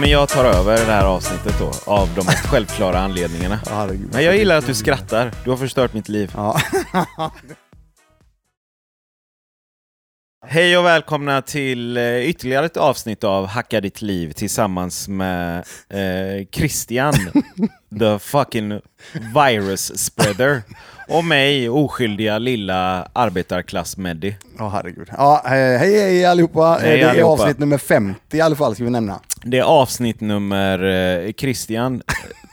Men jag tar över det här avsnittet då, av de självklara anledningarna. Men jag gillar att du skrattar. Du har förstört mitt liv. Ja. Hej och välkomna till eh, ytterligare ett avsnitt av Hacka ditt liv tillsammans med eh, Christian, the fucking virus spreader, och mig, oskyldiga lilla arbetarklass-Meddi. Ja, herregud. Ja, hej, hej hej allihopa. Hej det är allihopa. avsnitt nummer 50 i alla fall, ska vi nämna. Det är avsnitt nummer... Eh, Christian,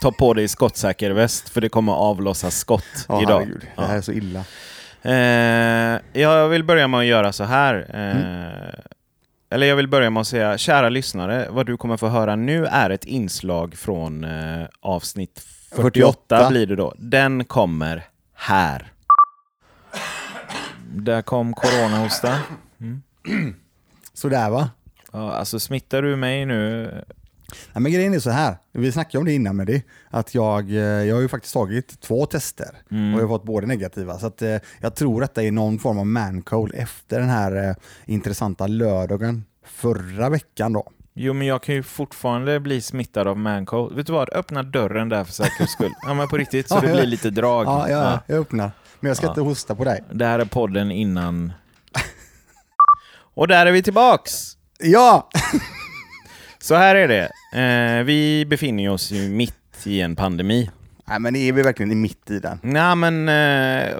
ta på dig skottsäker väst för det kommer avlossas skott Ja, idag. herregud. Det här är så illa. Eh, jag vill börja med att göra så här. Eh, Eller jag vill börja med att säga, kära lyssnare, vad du kommer få höra nu är ett inslag från eh, avsnitt 48, 48. blir det då. Den kommer här. Där kom coronahosta. Sådär va? Ja, alltså smittar du mig nu? Nej, men grejen är så här. vi snackade om det innan med det, att jag, eh, jag har ju faktiskt tagit två tester Mm. och jag har fått båda negativa. Så att, eh, jag tror att det är någon form av mancold efter den här eh, intressanta lördagen förra veckan då. Jo, men jag kan ju fortfarande bli smittad av mancold. Vet du vad? Öppna dörren där för säkerhets skull. Ja, men på riktigt, så Ja, det blir lite drag. Ja, ja, Ja. jag öppnar. Men jag ska Ja. inte hosta på dig. Det här är podden innan... Och där är vi tillbaks! Ja! Så här är det. Eh, vi befinner oss ju mitt i en pandemi. Nej, men är vi verkligen i mitt i den? Nej, men eh,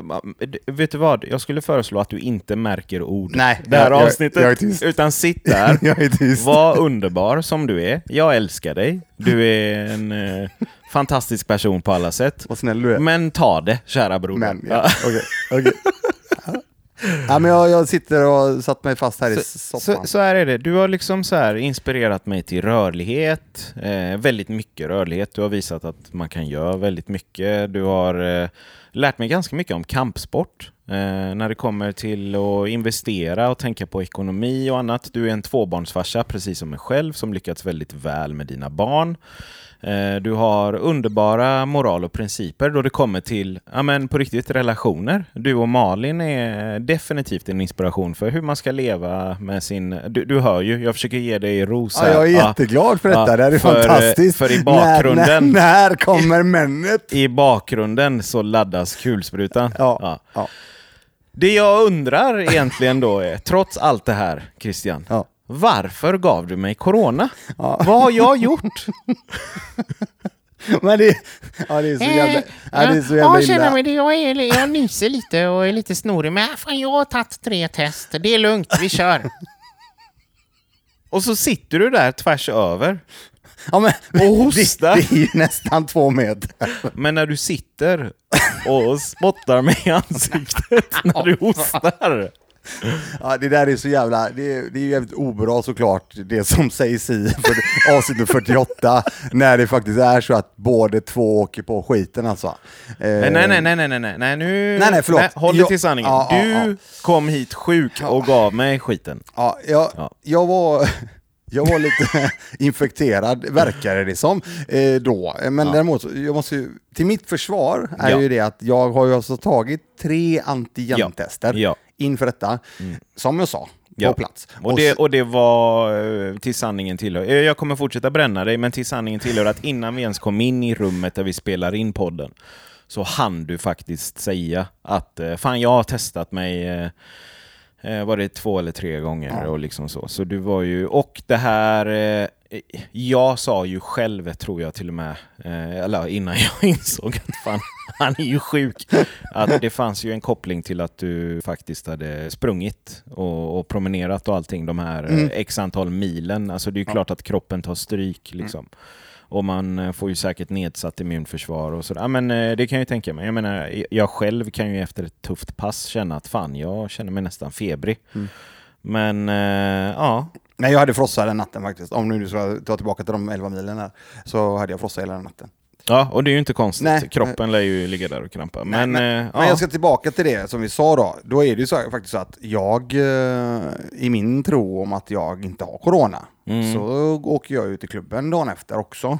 vet du vad? Jag skulle föreslå att du inte märker ord Nej, det här jag- jag- avsnittet. jag tyst. Utan sitt där. jag är tyst. Var underbar som du är. Jag älskar dig. Du är en eh, fantastisk person på alla sätt. Vad snäll du är. Men ta det, kära broder. Men, ja. Okej, okej. Ja, men jag, jag sitter och satt mig fast här i Så, soffan. så här är det. Du har liksom så här inspirerat mig till rörlighet. Eh, väldigt mycket rörlighet. Du har visat att man kan göra väldigt mycket. Du har eh, lärt mig ganska mycket om kampsport. Eh, när det kommer till att investera och tänka på ekonomi och annat. Du är en tvåbarnsfarsa, precis som mig själv, som lyckats väldigt väl med dina barn. Eh, Du har underbara moral och principer då det kommer till, ja men på riktigt, relationer. Du och Malin är definitivt en inspiration för hur man ska leva med sin... Du, du hör ju, jag försöker ge dig ros Ja, jag är jätteglad för detta, Ja, det här är för, eh, fantastiskt. för i bakgrunden- När, när, när kommer männet? I bakgrunden så laddas kulsprutan. Ja, ja. Det jag undrar egentligen då är, trots allt det här Christian, Ja. Varför gav du mig corona? Ja. Vad har jag gjort? Men det, ja, det är så jävla, ja, det är så jävla Eh, Ja, känner illa. mig det. Jag, är, jag nyser lite och är lite snorig. Men äh, fan, jag har tagit tre test. Det är lugnt, vi kör. Och så sitter du där tvärs över. Ja, men, Och hostar. Det, det är ju nästan två meter. Men när du sitter och spottar mig i ansiktet när du hostar. Ja, det där är så jävla, det det är ju jävligt obra såklart, det som sägs i avsnitt 48, när det faktiskt är så att båda två åker på skiten alltså. Eh, Nej, nej, nej, nej, nej, nej, nej, nu... Nej, nej, förlåt. håll dig till sanningen. Ja, ja, du ja. kom hit sjuk och gav mig skiten. Ja, jag, Ja. jag var... Jag var lite infekterad, verkade det som, eh, då. Men Ja. däremot, jag måste ju, till mitt försvar är Ja. ju det att jag har ju alltså tagit tre antigentester Ja. inför detta, som jag sa, på plats. Och det, och det var eh, till sanningen tillhör. Eh, Jag kommer fortsätta bränna dig, men till sanningen tillhör att innan vi ens kom in i rummet där vi spelar in podden så hann du faktiskt säga att eh, fan, jag har testat mig eh, eh, var det två eller tre gånger Ja. och liksom så. Så du var ju, och det här, eh, jag sa ju själv, tror jag till och med, eh, eller innan jag insåg att fan, han är ju sjuk, att det fanns ju en koppling till att du faktiskt hade sprungit och, och promenerat och allting, de här Mm. eh, x antal milen. Alltså det är ju klart att kroppen tar stryk liksom. Och man eh, får ju säkert nedsatt immunförsvar och sådär. Ja, men eh, det kan jag ju tänka mig. Jag menar, jag själv kan ju efter ett tufft pass känna att fan, jag känner mig nästan febrig. Mm. Men eh, ja, Nej, jag hade frossa den natten faktiskt. Om nu du ska ta tillbaka till de 11 milen här, så hade jag frossa hela den natten. Ja, och det är ju inte konstigt. Nej. Kroppen lär ju ligga där och krampa. Men, men, eh, men ja. jag ska tillbaka till det som vi sa då. Då är det ju så, faktiskt så att jag, eh, i min tro om att jag inte har corona, Mm. så åker jag ut i klubben dagen efter också.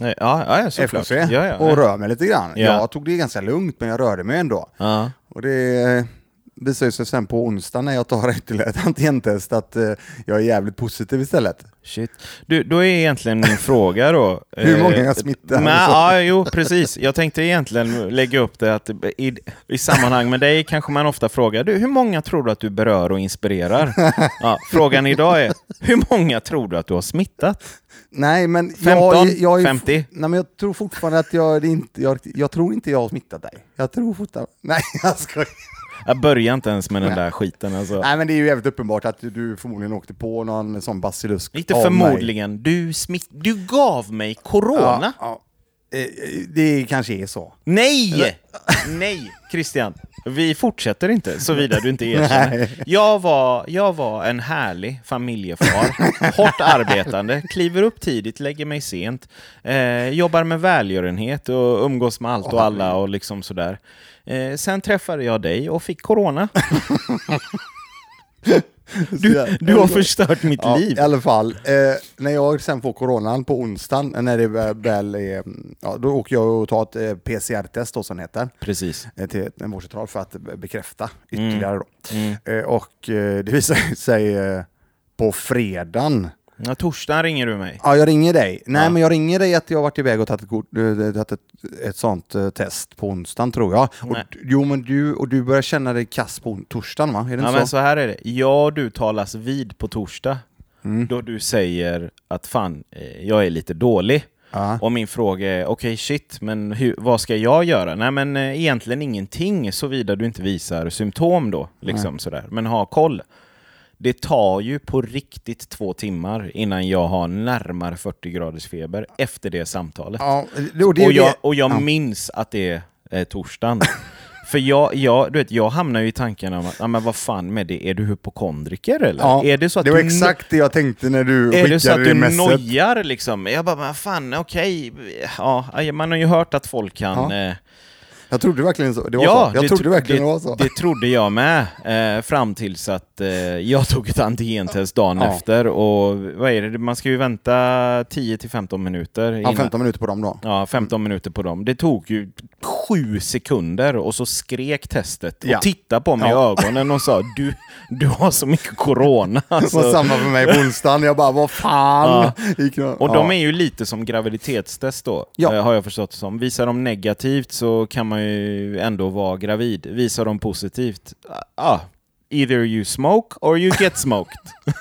Nej, Ja, ja, såklart. FKC. Ja, ja, och rör mig lite grann. Ja. Jag tog det ganska lugnt, men jag rörde mig ändå. Och det, visar sig sen på onsdag när jag tar ytterligare ett antigentest att eh, jag är jävligt positiv istället. Shit. Du, då är egentligen min fråga då... Hur många eh, jag smittar? Nej, ja, jo, precis. Jag tänkte egentligen lägga upp det att i, i sammanhang med dig kanske man ofta frågar du, hur många tror du att du berör och inspirerar? Ja, frågan idag är, hur många tror du att du har smittat? Nej, men 15? jag, jag är, 50? Nej, men jag tror fortfarande att jag, inte, jag, jag tror inte jag har smittat dig. Jag tror fortfarande... Nej, jag skojar. Jag börjar inte ens med den där skiten alltså. Nej, men det är ju jävligt uppenbart att du förmodligen åkte på någon sån basilusk Inte av förmodligen, du, smitt, du gav mig mig. corona. Ja, ja. Eh, Det kanske är så. Nej! Nej, Christian. Vi fortsätter inte, såvida du inte erkänner. Jag var, jag var en härlig familjefar, hårt arbetande, kliver upp tidigt, lägger mig sent, eh, jobbar med välgörenhet och umgås med allt och alla och liksom sådär. Eh, sen träffade jag dig och fick corona. Du, du har förstört mitt Ja, liv. I alla fall, eh, när jag sen får coronan på onsdagen, när det väl- är, ja, då åker jag och tar ett eh, PCR-test då, som heter, Precis. eh, till en vårdcentral för att be- bekräfta ytterligare. Då. Mm. Eh, och eh, det visar sig på fredagen Ja, torsdagen ringer du mig. Ja, jag ringer dig. Nej, Ja. men jag ringer dig att jag har varit iväg och tagit ett, kort, eh, tagit ett, ett sånt eh, test på onsdagen tror jag. Och, Nej. jo, men du, och du börjar känna dig kass på torsdagen va? Är det Ja, inte men så? så här är det. Jag och du talas vid på torsdag. Mm. Då du säger att fan, eh, jag är lite dålig. Ja. Och min fråga är, okej shit, men hur, vad ska jag göra? Nej men egentligen ingenting, såvida du inte visar symptom då. Liksom sådär. Men ha koll. Det tar ju på riktigt två timmar innan jag har närmare 40 graders feber efter det samtalet. Ja, det, och jag, och jag ja. minns att det är torsdagen. För jag, jag, du vet, jag hamnar ju i tanken om att, ja, men vad fan med det, är du hypokondriker eller? Ja, är det så att det var du exakt det jag tänkte när du är skickade det så att du messet. nojar liksom? Jag bara, men fan okej, ja, man har ju hört att folk kan... Ja, Eh, Jag trodde verkligen så. Det var ja, så. Jag det trodde tro- verkligen det, det var så. Det trodde jag med, eh, fram tills att eh, jag tog ett antigentest dagen Ja. efter och vad är det, man ska ju vänta 10-15 minuter. ja, innan- 15 minuter på dem då. Ja, 15 minuter på dem. Det tog ju sju sekunder och så skrek testet och Ja. tittade på mig Ja. i ögonen och sa du, du har så mycket corona. Det Alltså, var samma för mig på onsdagen. Jag bara, vad fan. Jag- och ja. de är ju lite som graviditetstest då, Ja. eh, har jag förstått det som. Visar de negativt så kan man ju ändå vara gravid. Visar de positivt, ah, either you smoke or you get smoked.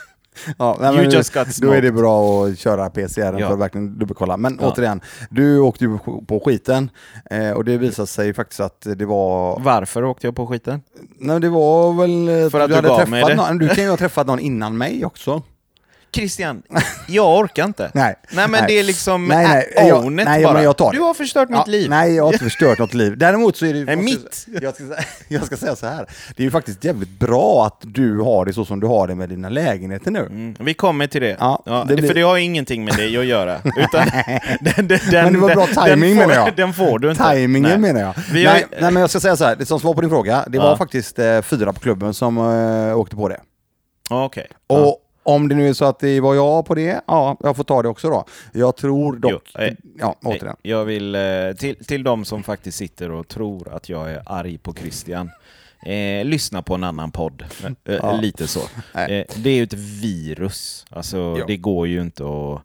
Ja, nej, You just got då är smoked. det bra att köra PCR Ja. för att verkligen dubbelkolla. Men Ja. återigen, du åkte ju på skiten eh, och det visade sig faktiskt att det var... Varför åkte jag på skiten? Nej, det var väl... För att du hade gav träffat. Någon, du kan ju ha träffat någon innan mig också. Christian, jag orkar inte. Nej. Nej men Nej. det är liksom Nej, nej, jag- it nej, bara. men jag tar det. Du har förstört mitt Ja, liv. Nej, jag har inte förstört något liv. Däremot så är det... Nej, mitt. Jag ska, jag ska säga så här. Det är ju faktiskt jävligt bra att du har det så som du har det med dina lägenheter nu. Mm, vi kommer till det. Ja, Ja, det blir- För det har ingenting med det att göra. Utan den, den, den, Men det var bra timing, menar jag. Den får du inte. Timingen Nej. menar jag. Vi har- nej, nej, men jag ska säga så här. Det som svar på din fråga, det var faktiskt eh, fyra på klubben som eh, åkte på det. Okej. Och. Om det nu är så att det var jag på det, ja, jag får ta det också då. Jag tror dock... Jo, eh, ja, återigen. Jag vill, eh, till, till de som faktiskt sitter och tror att jag är arg på Christian, eh, lyssna på en annan podd. Eh, Ja. Lite så. Eh, det är ju ett virus. Alltså, Ja. det går ju inte att...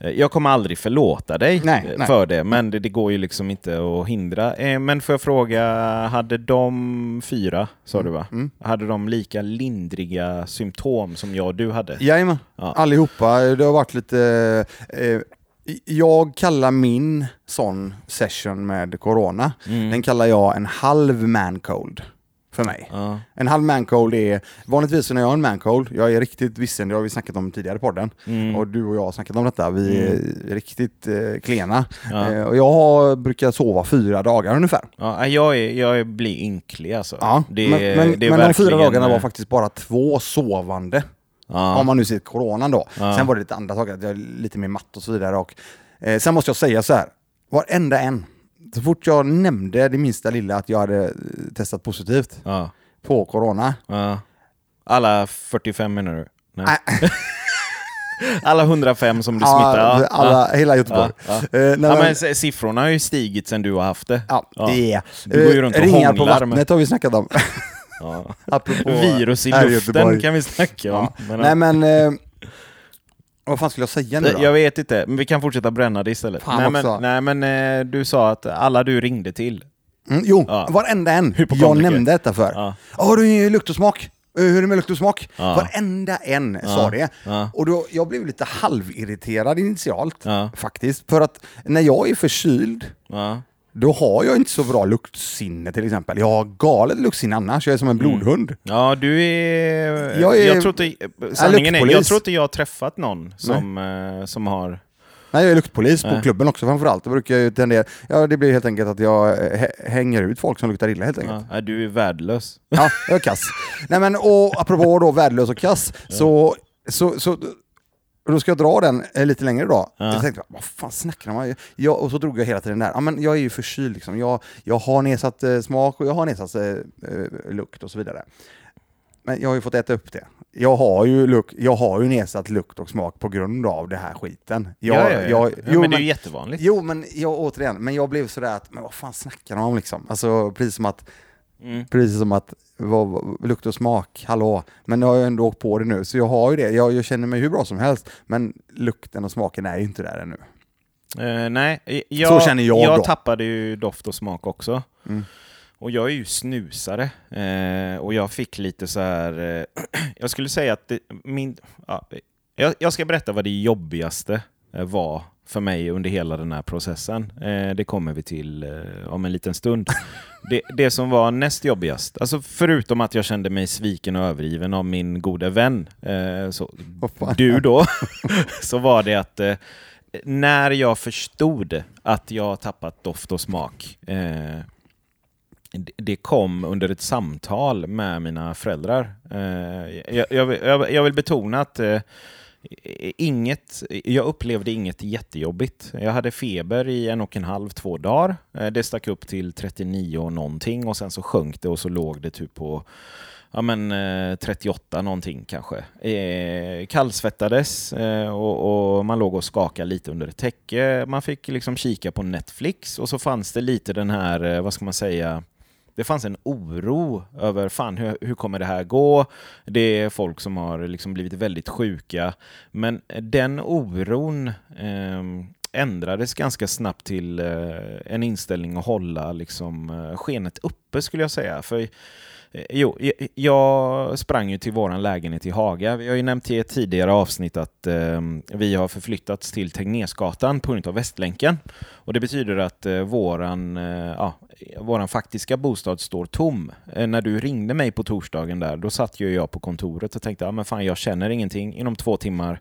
eh, Jag kommer aldrig förlåta dig Nej, eh, nej. för det, men det, det går ju liksom inte att hindra. Eh, Men får jag fråga, hade de fyra, sa du va? Mm. Hade de lika lindriga symptom som jag och du hade? Jajamän, Ja. allihopa. Det har varit lite... Eh, jag kallar min sån session med corona, Mm. den kallar jag en halv man cold för mig. Ja. En halv man cold är, vanligtvis när jag har en man cold, jag är riktigt vissen, det har vi snackat om tidigare i podden, Mm. och du och jag har snackat om detta, vi är riktigt eh, klena. Ja. Eh, och jag har, brukar sova fyra dagar ungefär. Ja, jag, är, jag blir ynklig alltså. Ja, Det, men men, det men de fyra dagarna var eh, faktiskt bara två sovande. Ja. Om man nu ser coronan då. Sen var det lite andra saker, jag är lite mer matt och så vidare. Och, eh, sen måste jag säga så här, varenda en, så fort jag nämnde det minsta lilla att jag hade eh, testat positivt Ja. på corona, Ja. Alla 45 menar du? Nej. Alla 105 som du? Ja. alla, hela Göteborg. Ja, Eh, s- siffrorna har ju stigit sen du har haft det. Ja, det är... Du går ju runt och Ringar på vattnet har vi snackat om. Apropå Virus i luften kan vi snacka om. Men, Nej men, eh, vad fan skulle jag säga nu då? jag vet inte, men vi kan fortsätta bränna det istället. Fan nej, också. men, nej men eh, du sa att alla du ringde till. Mm, jo, Ja. varenda en jag nämnde detta för. Ja. Har du lukt och smak? Eh, Hur är det med lukt och smak? Ja. Varenda en Ja. sa det. Ja. Och då, jag blev lite halvirriterad initialt, Ja. faktiskt. För att när jag är förkyld. Då har jag inte så bra luktsinne till exempel. Jag har galet luktsinne annars, jag är som en blodhund. Ja, du är... Jag Jag, är- tror inte... Sanningen är, jag luktpolis. tror inte jag har träffat någon som, eh, som har... Nej, jag är luktpolis på Nej. klubben också framförallt. Då brukar jag ju tendera, ja det blir helt enkelt att jag eh, hä- hänger ut folk som luktar illa helt enkelt. Ja, nej, du är värdelös. Ja, jag är kass. Nej men och apropå då värdelös och kass, så, så, så då ska jag dra den eh, lite längre då. Ja. Jag tänkte, vad fan snackar om? Jag, och så drog jag hela tiden där, ja men jag är ju förkyld liksom. Jag, jag har nedsatt eh, smak och jag har nedsatt eh, eh, lukt och så vidare. Men jag har ju fått äta upp det. Jag har ju, luk, jag har ju nedsatt lukt och smak på grund av det här skiten. Jag, ja, ja, ja. Jag, ja, jo, men det är men- ju jättevanligt. Jo, men jag, återigen, men jag blev sådär att, men vad fan snackar de om liksom? Alltså precis som att, Mm. precis som att, vad, lukt och smak, hallå. Men jag har ju ändå åkt på det nu, så jag har ju det. Jag, jag känner mig hur bra som helst, men lukten och smaken är ju inte där ännu. Eh, nej, jag, Så känner jag jag då. tappade ju doft och smak också. Mm. Och jag är ju snusare. Eh, och jag fick lite så här... Eh, jag skulle säga att det, min... Ja, jag, jag ska berätta vad det jobbigaste var för mig under hela den här processen. Eh, det kommer vi till eh, om en liten stund. Det, det som var näst jobbigast, alltså förutom att jag kände mig sviken och övergiven av min gode vän, eh, så, du då, så var det att när jag förstod att jag tappat doft och smak, det- kom under ett samtal med mina föräldrar. Jag, jag, vill- jag, jag vill betona att inget, jag upplevde inget jättejobbigt. Jag hade feber i en och en halv, två dagar. Eh, det stack upp till 39 och någonting och sen så sjönk det och så låg det typ på ja, men, eh, 38 någonting kanske. Eh, kallsvettades eh, och, och man låg och skakade lite under ett täcke. Man fick liksom kika på Netflix och så fanns det lite den här, eh, vad ska man säga, det fanns en oro över fan, hur, hur kommer det här gå? Det är folk som har liksom blivit väldigt sjuka. Men den oron eh, ändrades ganska snabbt till eh, en inställning att hålla liksom, eh, skenet uppe skulle jag säga. För eh, Eh, jo, jag- sprang ju till våran lägenhet i Haga. Vi har ju nämnt i ett tidigare avsnitt att eh, vi har förflyttats till Tegnésgatan på grund av Västlänken. Och det betyder att eh, våran, eh, ja, våran faktiska bostad står tom. Eh, när du ringde mig på torsdagen där, då satt ju jag på kontoret och tänkte, ja men fan jag känner ingenting. Inom två timmar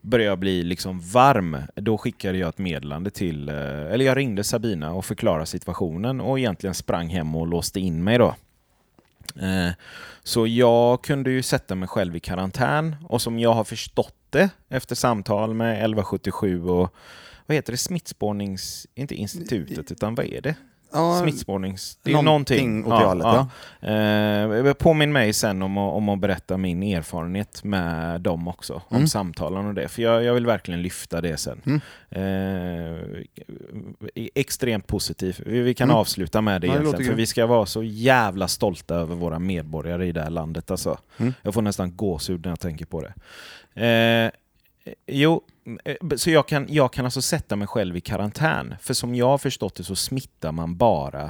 började jag bli liksom varm. Då skickade jag ett meddelande till, eh, eller jag ringde Sabina och förklarade situationen och egentligen sprang hem och låste in mig då. Eh, Så jag kunde ju sätta mig själv i karantän och som jag har förstått det efter samtal med 1177 och vad heter det, smittspårnings... Inte institutet, utan vad är det? Ja, Smittspårnings... Det är någonting åt det hållet, Eh, påminn mig sen om att, om att berätta min erfarenhet med dem också, om Mm. samtalen och det. För jag, jag vill verkligen lyfta det sen. Mm. Eh, extremt positiv. Vi, vi kan Mm. avsluta med det Ja, det för vi ska vara så jävla stolta över våra medborgare i det här landet. Alltså. Mm. Jag får nästan gåshud när jag tänker på det. Eh, jo, så jag kan, jag kan alltså sätta mig själv i karantän. För som jag har förstått det så smittar man bara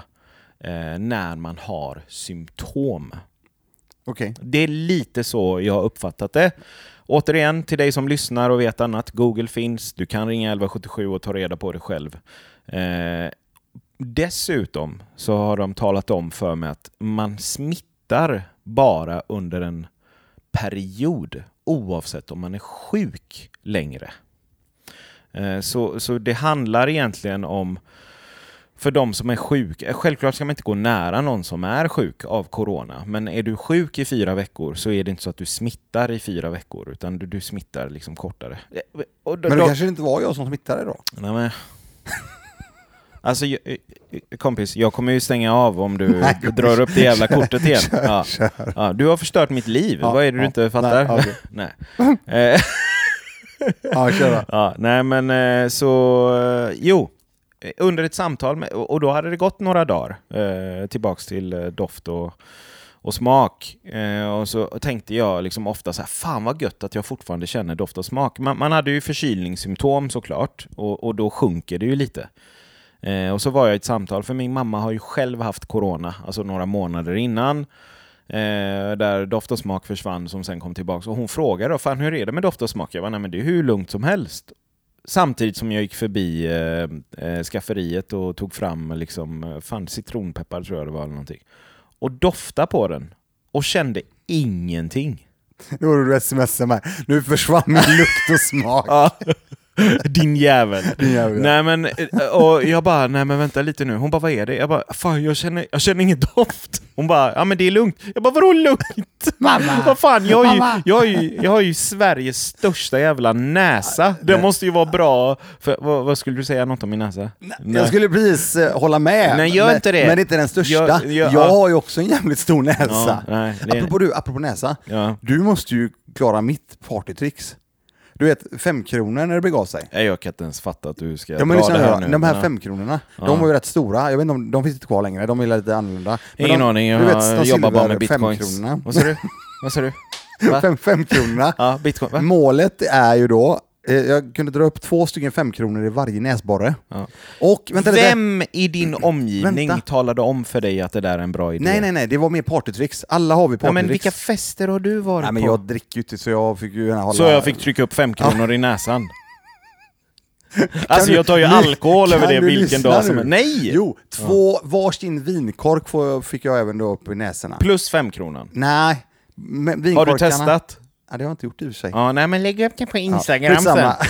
eh, när man har symptom. Okej. Det är lite så jag har uppfattat det. Återigen, till dig som lyssnar och vet annat, Google finns, du kan ringa 1177 och ta reda på det själv. Eh, dessutom så har de talat om för mig att man smittar bara under en period, oavsett om man är sjuk längre. Eh, så, så det handlar egentligen om för de som är sjuka, självklart ska man inte gå nära någon som är sjuk av corona, men är du sjuk i fyra veckor så är det inte så att du smittar i fyra veckor, utan du, du smittar liksom kortare. Eh, då, Men det då- kanske inte var jag som smittade då? Nej, men... Alltså jag- eh, kompis, jag kommer ju stänga av om du Nej, drar upp det jävla kortet igen. Kör, ja. kör. Ja, du har förstört mitt liv, Ja, vad är det du inte fattar? Nej. Nej. Ja, kör då. Ja, nej men eh, så, eh, jo. Under ett samtal, med, och då hade det gått några dagar eh, tillbaks till eh, doft och, och smak. Eh, och så tänkte jag liksom ofta så här, fan vad gött att jag fortfarande känner doft och smak. Man, man hade ju förkylningssymptom såklart, och, och då sjunker det ju lite. Eh, och så var jag i ett samtal, för min mamma har ju själv haft corona, alltså några månader innan. Eh, där doft och smak försvann som sen kom tillbaka. Och hon frågade då, fan hur är det med doft och smak? Jag var nej men det är hur lugnt som helst. Samtidigt som jag gick förbi eh, eh, skafferiet och tog fram liksom, eh, fan citronpeppar tror jag det var eller någonting. Och dofta på den. Och kände ingenting. Nu har du smsat mig. Nu försvann min lukt och smak. Din jävel. Din jävel. Nej men, och jag bara, nej men vänta lite nu. Hon bara, vad är det? Jag bara, fan jag känner, jag känner ingen doft. Hon bara, ja men det är lugnt. Jag bara, vadå lugnt? Mamma! Vad fan, jag har, ju, jag, har ju, jag har ju Sveriges största jävla näsa. Det måste ju vara bra. För, vad, vad skulle du säga något om min näsa? Nej. Jag skulle precis eh, hålla med. Nej, gör men, inte det. Men inte den största. Jag- Jag, jag- ja. har ju också en jävligt stor näsa. Ja, nej, det- apropå, du, apropå näsa, Ja. du måste ju klara mitt partytricks. Du vet, fem kronor när det begav sig. Nej, Jag kan inte ens fatta att du ska Ja, men dra lyssna det här nu. de här femkronorna, de var ju rätt stora. Jag vet inte om de finns inte kvar längre, de är lite annorlunda. Men Ingen de, aning, jag de jobbar bara med silver bitcoins. femkronorna. Vad sa du? Vad sa du? Va? Fem, femkronorna. Ja, bitcoin. Va? Målet är ju då, jag kunde dra upp två stycken femkronor i varje näsborre. Ja. Och, vänta. Vem i din omgivning Vänta. talade om för dig att det där är en bra idé? Nej, nej, nej, det var mer partytricks. Alla har vi Ja, partytricks. men vilka fester har du varit Nej, men på? jag dricker ju inte så jag fick ju gärna hålla... Så jag fick trycka upp fem kronor i näsan? Alltså jag tar ju alkohol över det vilken dag som är. Nej! Jo, två varsin vinkork fick jag även då upp i näsorna. Plus fem kronan. Nej, men Har vinkorkarna... du testat? Ja, det har jag inte gjort i och för sig. Ja, nej men lägg upp det på Ja, Instagram skitsamma. sen.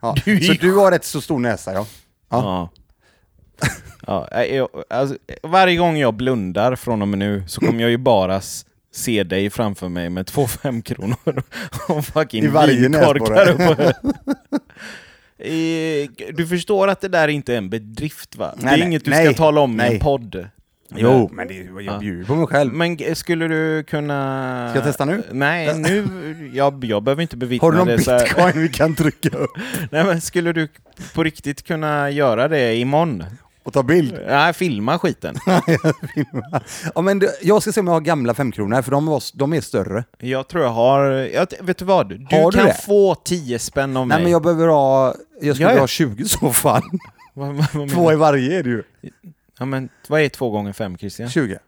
ja, Du så du har rätt så stor näsa, ja. Ja. Ja. ja nej, jag, alltså, varje gång jag blundar från och med nu så kommer jag ju bara se dig framför mig med två femkronor och fucking vinkorkar näsborre. uppe. Du förstår att det där inte är en bedrift va? det är Nej, nej, inget du nej, ska tala om i nej. en podd. Jo, men det, jag Ja. bjuder på mig själv. Men skulle du kunna... Ska jag testa nu? Nej, nu... Jag, jag behöver inte bevittna Har du någon det. så bitcoin vi kan trycka upp Nej, men skulle du på riktigt kunna göra det imorgon? och ta bild? Nej, filma skiten. ja, men du, jag ska se om jag har gamla femkronor, för de, var, de är större. Jag tror jag har... Jag, vet du vad? Du Har du kan det? få 10 spänn av mig. Nej, men jag behöver ha... Jag skulle Ja, ja. ha 20 i så fall. Två i du? varje är det ju. Ja, men, vad är två gånger fem, Christian? 20.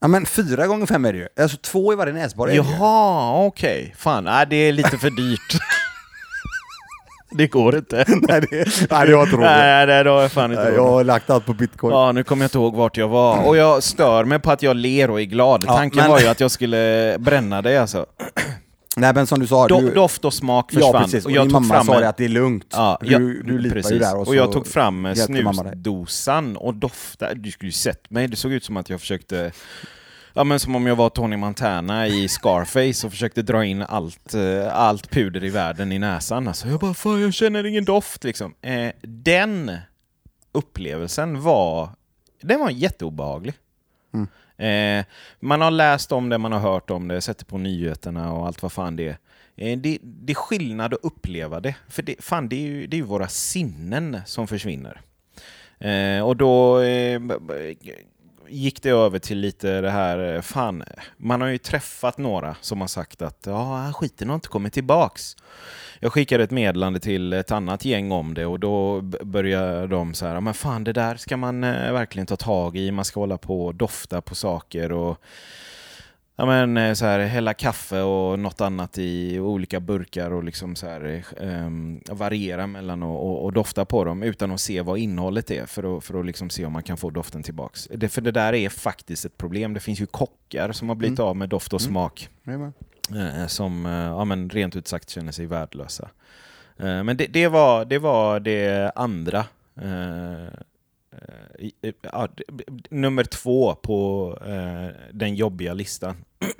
Ja, men fyra gånger fem är det ju. Alltså två i varje näsborre är det ju. Jaha, okej. Fan, nej, det är lite för dyrt. det går inte. Nej, det, nej, det var inte roligt. Nej, nej, det har jag fan inte Nej, råd Jag med. har lagt allt på bitcoin. Ja, nu kommer jag inte ihåg vart jag var. Och jag stör mig på att jag ler och är glad. Ja, Tanken men- var ju att jag skulle bränna dig alltså. Nej, men som du sa, Do, du... doft och smak försvann. Ja, precis. Och, jag din tog mamma fram sa det att det är lugnt. Ja, du, jag, du litar precis. ju där. Och, och jag tog fram snusdosan och doftade. Du skulle ju sett mig. Det såg ut som att jag försökte... Ja men som om jag var Tony Montana i Scarface och försökte dra in allt, eh, allt puder i världen i näsan. Alltså jag bara fan jag känner ingen doft liksom. Eh, den upplevelsen var... Den var jätteobehaglig. Eh, man har läst om det, man har hört om det, sett det på nyheterna och allt vad fan det är. Eh, det, det är skillnad att uppleva det. För det, fan, det är ju, det är ju våra sinnen som försvinner. Eh, och då eh, gick det över till lite det här, eh, fan, man har ju träffat några som har sagt att ja, skiten har inte kommit tillbaks. Jag skickade ett meddelande till ett annat gäng om det och då började de så här, men fan det där ska man eh, verkligen ta tag i, man ska hålla på och dofta på saker och Ja men eh, så här, hälla kaffe och något annat i olika burkar och liksom så här, ehm, variera mellan och, och, och dofta på dem utan att se vad innehållet är för att, för att liksom se om man kan få doften tillbaks. Det, för det där är faktiskt ett problem. Det finns ju kockar som har blivit av med doft och Mm. smak eh, som eh, ja, men rent ut sagt känner sig värdelösa. Men det, det, var, det var det andra. Eh, eh, ja, nummer två på eh, den jobbiga listan.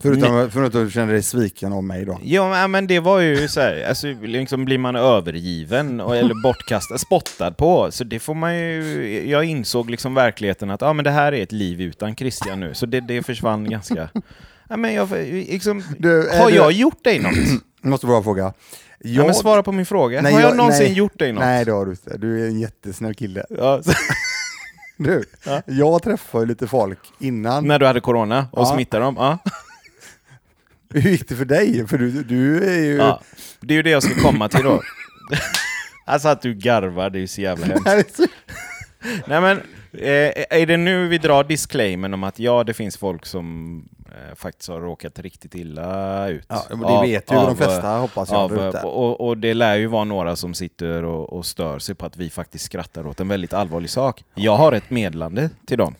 Förutom, förutom att du känner dig sviken av mig då. Ja, men- det var ju så här, alltså, liksom blir man övergiven och, eller bortkastad, spottad på, så det får man ju... Jag insåg liksom verkligheten att ja, men det här är ett liv utan Christian nu, så det, det försvann ganska... Ja, men jag, liksom, Du, har du- jag gjort dig något? Jag måste bara fråga. Ja, men svara på min fråga. Nej, har jag, jag- någonsin nej. gjort dig något? Nej, det har du inte. Du är en jättesnäll kille. Ja, Du, jag träffade ju lite folk innan. När du hade corona och Ja. smittade dem? Ja. Hur gick det för dig? För du, du är ju... ja. Det är ju det jag ska komma till då. alltså att du garvar, det är ju så jävla hemskt. Nej, men, eh, är det nu vi drar disclaimen om att ja, det finns folk som faktiskt har råkat riktigt illa ut? Ja, men det Av- vet ju av, de flesta hoppas jag av, och, och det lär ju vara några som sitter och, och stör sig på att vi faktiskt skrattar åt en väldigt allvarlig sak. Jag har ett medlande till dem.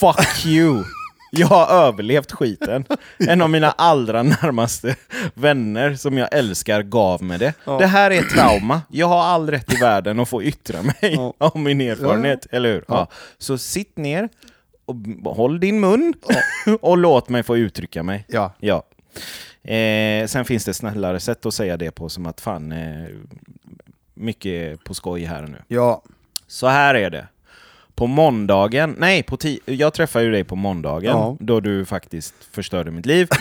Fuck you! Jag har överlevt skiten. En av mina allra närmaste vänner som jag älskar gav mig det. Det här är trauma. Jag har all rätt i världen att få yttra mig Ja. om min erfarenhet, eller hur? Ja. Så sitt ner och håll din mun och låt mig få uttrycka mig. Ja. Ja. Eh, sen finns det snällare sätt att säga det på som att fan, eh, mycket på skoj här nu. ja. Så här är det. På måndagen, nej, på jag träffade ju dig på måndagen, Ja. då du faktiskt förstörde mitt liv.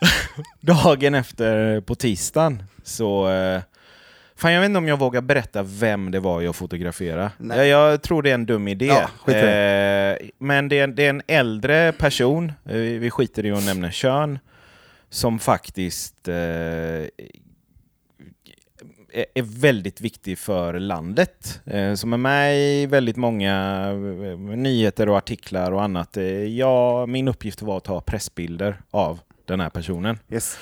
Dagen efter, på tisdagen, så... Eh, fan, jag vet inte om jag vågar berätta vem det var jag fotograferade. Jag, jag tror det är en dum idé. Ja, eh, men det är, det är en äldre person, eh, vi skiter i att nämna kön, som faktiskt eh, är väldigt viktig för landet. Eh, Som är med i väldigt många eh, nyheter och artiklar och annat. Ja, min uppgift var att ta pressbilder av den här personen. Yes.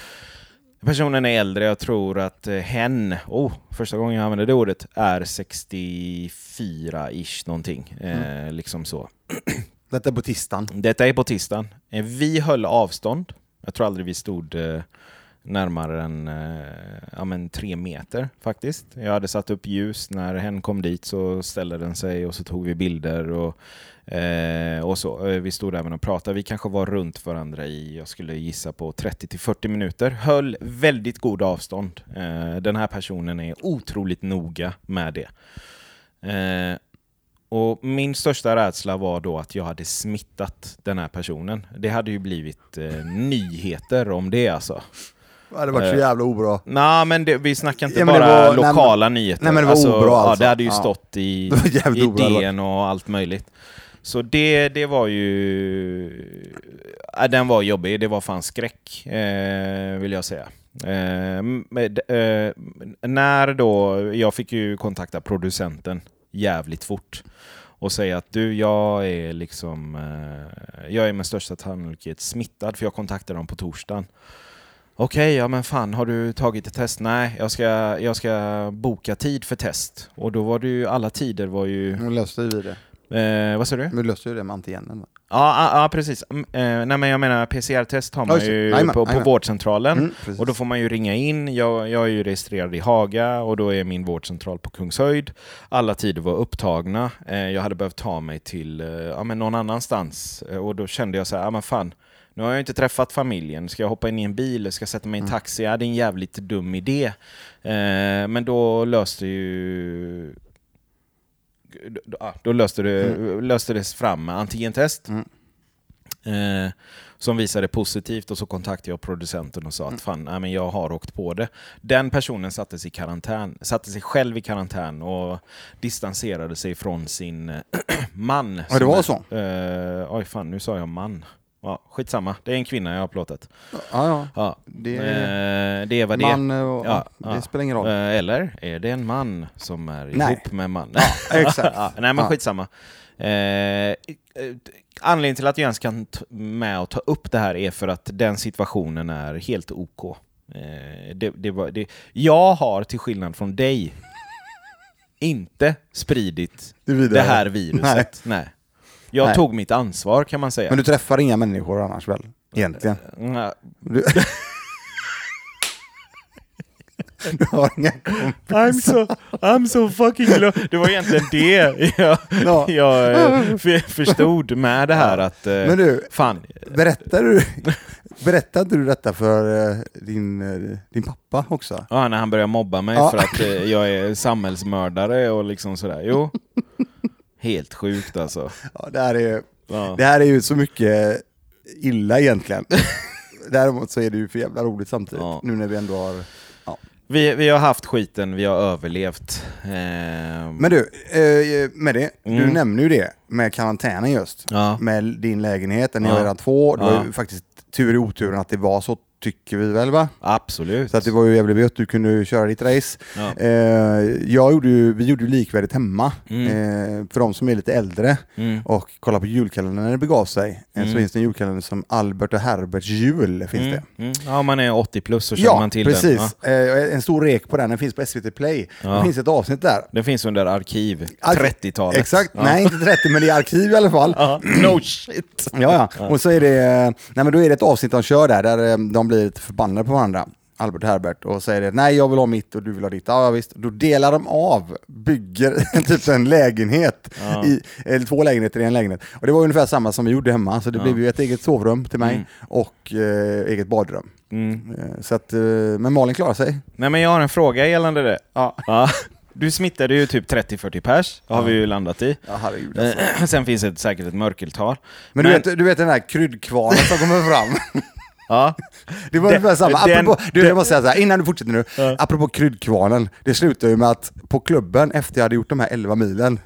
Personen är äldre, jag tror att eh, hen, oh, första gången jag använde det ordet, är 64-ish någonting. Eh, liksom så. Detta är på tisdagen. Detta är på tisdagen. Eh, Vi höll avstånd. Jag tror aldrig vi stod eh, närmare än eh, ja, men tre meter faktiskt. Jag hade satt upp ljus. När hen kom dit så ställde den sig och så tog vi bilder. Och, eh, och så. Eh, vi stod även och pratade. Vi kanske var runt varandra i, jag skulle gissa på 30 till 40 minuter. Höll väldigt god avstånd. Eh, den här personen är otroligt noga med det. Eh, och min största rädsla var då att jag hade smittat den här personen. Det hade ju blivit eh, nyheter om det alltså. Det hade varit så Eh, jävla obra. Nej, men det, vi snackar inte Ja, bara var- nej, lokala nyheter. nej, men det var obra Ja, alltså. det hade ju Ja. stått i, jävligt i obra, var- DN och allt möjligt. Så det, det var ju... Ja, den var jobbig, det var fan skräck, eh, vill jag säga. Eh, med, eh, när då, jag fick ju kontakta producenten jävligt fort och säga att du, jag är liksom, eh, jag är med största sannolikhet smittad för jag kontaktade dem på torsdagen. Okej, ja men fan, har du tagit ett test? Nej, jag ska, jag ska boka tid för test. Och då var det ju, alla tider var ju... Nu löste vi det. Eh, vad sa du? Nu löste ju det med antigenen. Ja, ja, ja precis. Mm, Eh, nej men jag menar PCR-test har man ju på, på vårdcentralen. Mm. Och då får man ju ringa in. Jag, jag är ju registrerad i Haga och då är min vårdcentral på Kungshöjd. Alla tider var upptagna. Eh, jag hade behövt ta mig till eh, ja, men någon annanstans. Eh, och då kände jag så här, ja men fan, nu har jag inte träffat familjen. Ska jag hoppa in i en bil? Ska jag sätta mig i en taxi? Ja, det är en jävligt dum idé. Eh, men då löste ju... Då, löste det, löste det fram med antigentest. Mm. Eh, som visade positivt och så kontaktade jag producenten och sa att fan, nej, men jag har åkt på det. Den personen satte sig, i karantän, satte sig själv i karantän och distanserade sig från sin eh, man. Ja, det var så? Eh, oj fan, nu sa jag man. Ja, skitsamma, det är en kvinna jag har plåtat. Ja, ja. Ja, Det eh, det är vad det är. Och, Ja, det ja. spelar ingen roll. Eh, Eller är det en man som är Nej. ihop med en man? exakt. ja, nej men Ja. skitsamma. Eh, eh, anledningen till att jag ens kan med och ta upp det här är för att den situationen är helt OK. Eh, det, det var, det, jag har till skillnad från dig inte spridit Det det här viruset. Nej. Jag Nej. tog mitt ansvar kan man säga. Men du träffar inga människor annars väl? Egentligen. Nej. Du, du har inga kompisar. I'm so, I'm so fucking low. Det var egentligen det jag, Ja. jag eh, för- förstod med det här att... eh, Men du, Fan, berättar du, berättade du detta för eh, din, eh, din pappa också? ja, när han började mobba mig Ja. för att eh, jag är samhällsmördare och liksom sådär. Jo, helt sjukt alltså. Ja, det, här är, Ja. det här är ju så mycket illa egentligen. Däremot så är det ju för jävla roligt samtidigt, Ja. nu när vi ändå har... Vi, vi har haft skiten, vi har överlevt. Eh, Men du, eh, med det, du Mm. nämner ju det med karantänen just. Ja. Med din lägenhet, ni har Ja. redan två. Det var Ja. ju faktiskt tur i oturen att det var så, tycker vi väl va? absolut. Så att det var ju jävligt att du kunde köra ditt race. Ja. Eh, jag gjorde ju, vi gjorde ju likvärdigt hemma. Mm. Eh, för de som är lite äldre Mm. och kollar på julkalendern när det begav sig. eh, Så Mm. finns det en julkalender som Albert och Herberts jul. finns det. Mm. Mm. Ja, man är 80 plus så känner Ja, man till precis. den. Ja. Eh, en stor rek på den, den finns på SVT Play. Ja. Det finns ett avsnitt där. Den finns under arkiv, Ark- 30-talet. Exakt, nej inte 30 men i arkiv i alla fall. No shit! Ja, ja. Och så är det, nej men då är det ett avsnitt de kör där, där eh, de blir lite förbannade på varandra. Albert och Herbert och säger det, nej jag vill ha mitt och du vill ha ditt. Ja, ja visst. Då delar de av, bygger typ en lägenhet, Ja. i, eller två lägenheter i en lägenhet. Och det var ungefär samma som vi gjorde hemma, så det Ja. blev ju ett eget sovrum till mig Mm. och eh, eget badrum. Mm. Eh, så att, eh, men Malin klarar sig. Nej men jag har en fråga gällande det. Ja, Ja. Du smittade ju typ 30-40 pers, har vi ju landat i. ja herregud alltså. Eh, Sen finns det säkert ett mörkeltal. Men, du, Men- vet, du vet den här kryddkvarnen som kommer fram? Ja. Det var ungefär samma. den- Apropå, du, den- jag måste säga så här, innan du fortsätter nu. Ja. Apropå kryddkvarnen. Det slutade ju med att på klubben, efter jag hade gjort de här 11 milen,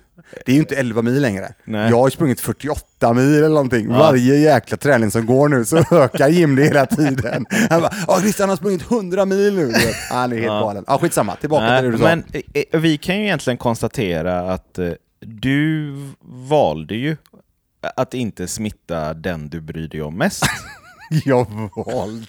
det är ju inte 11 mil längre. Nej. Jag har sprungit 48 mil eller någonting. Ja. Varje jäkla träning som går nu så ökar Jim det hela tiden. Han bara, ja Christian har sprungit 100 mil nu. Du. Han är helt Ja. galen. Ja, skitsamma, tillbaka Nej, till det du sa. men eh, vi kan ju egentligen konstatera att eh, du valde ju att inte smitta den du bryr dig om mest. Jag valde.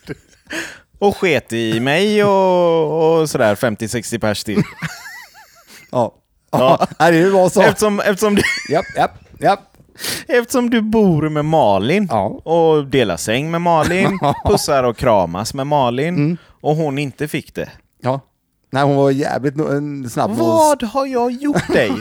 Och sket i mig och, och sådär 50-60 pers till. Ja. Ja. Ja. Det var så. Eftersom, eftersom, du, Japp, japp, japp. eftersom du bor med Malin Ja. och delar säng med Malin, pussar och kramas med Malin Mm. och hon inte fick det. Ja. Nej, hon var jävligt snabb. och- Vad har jag gjort dig?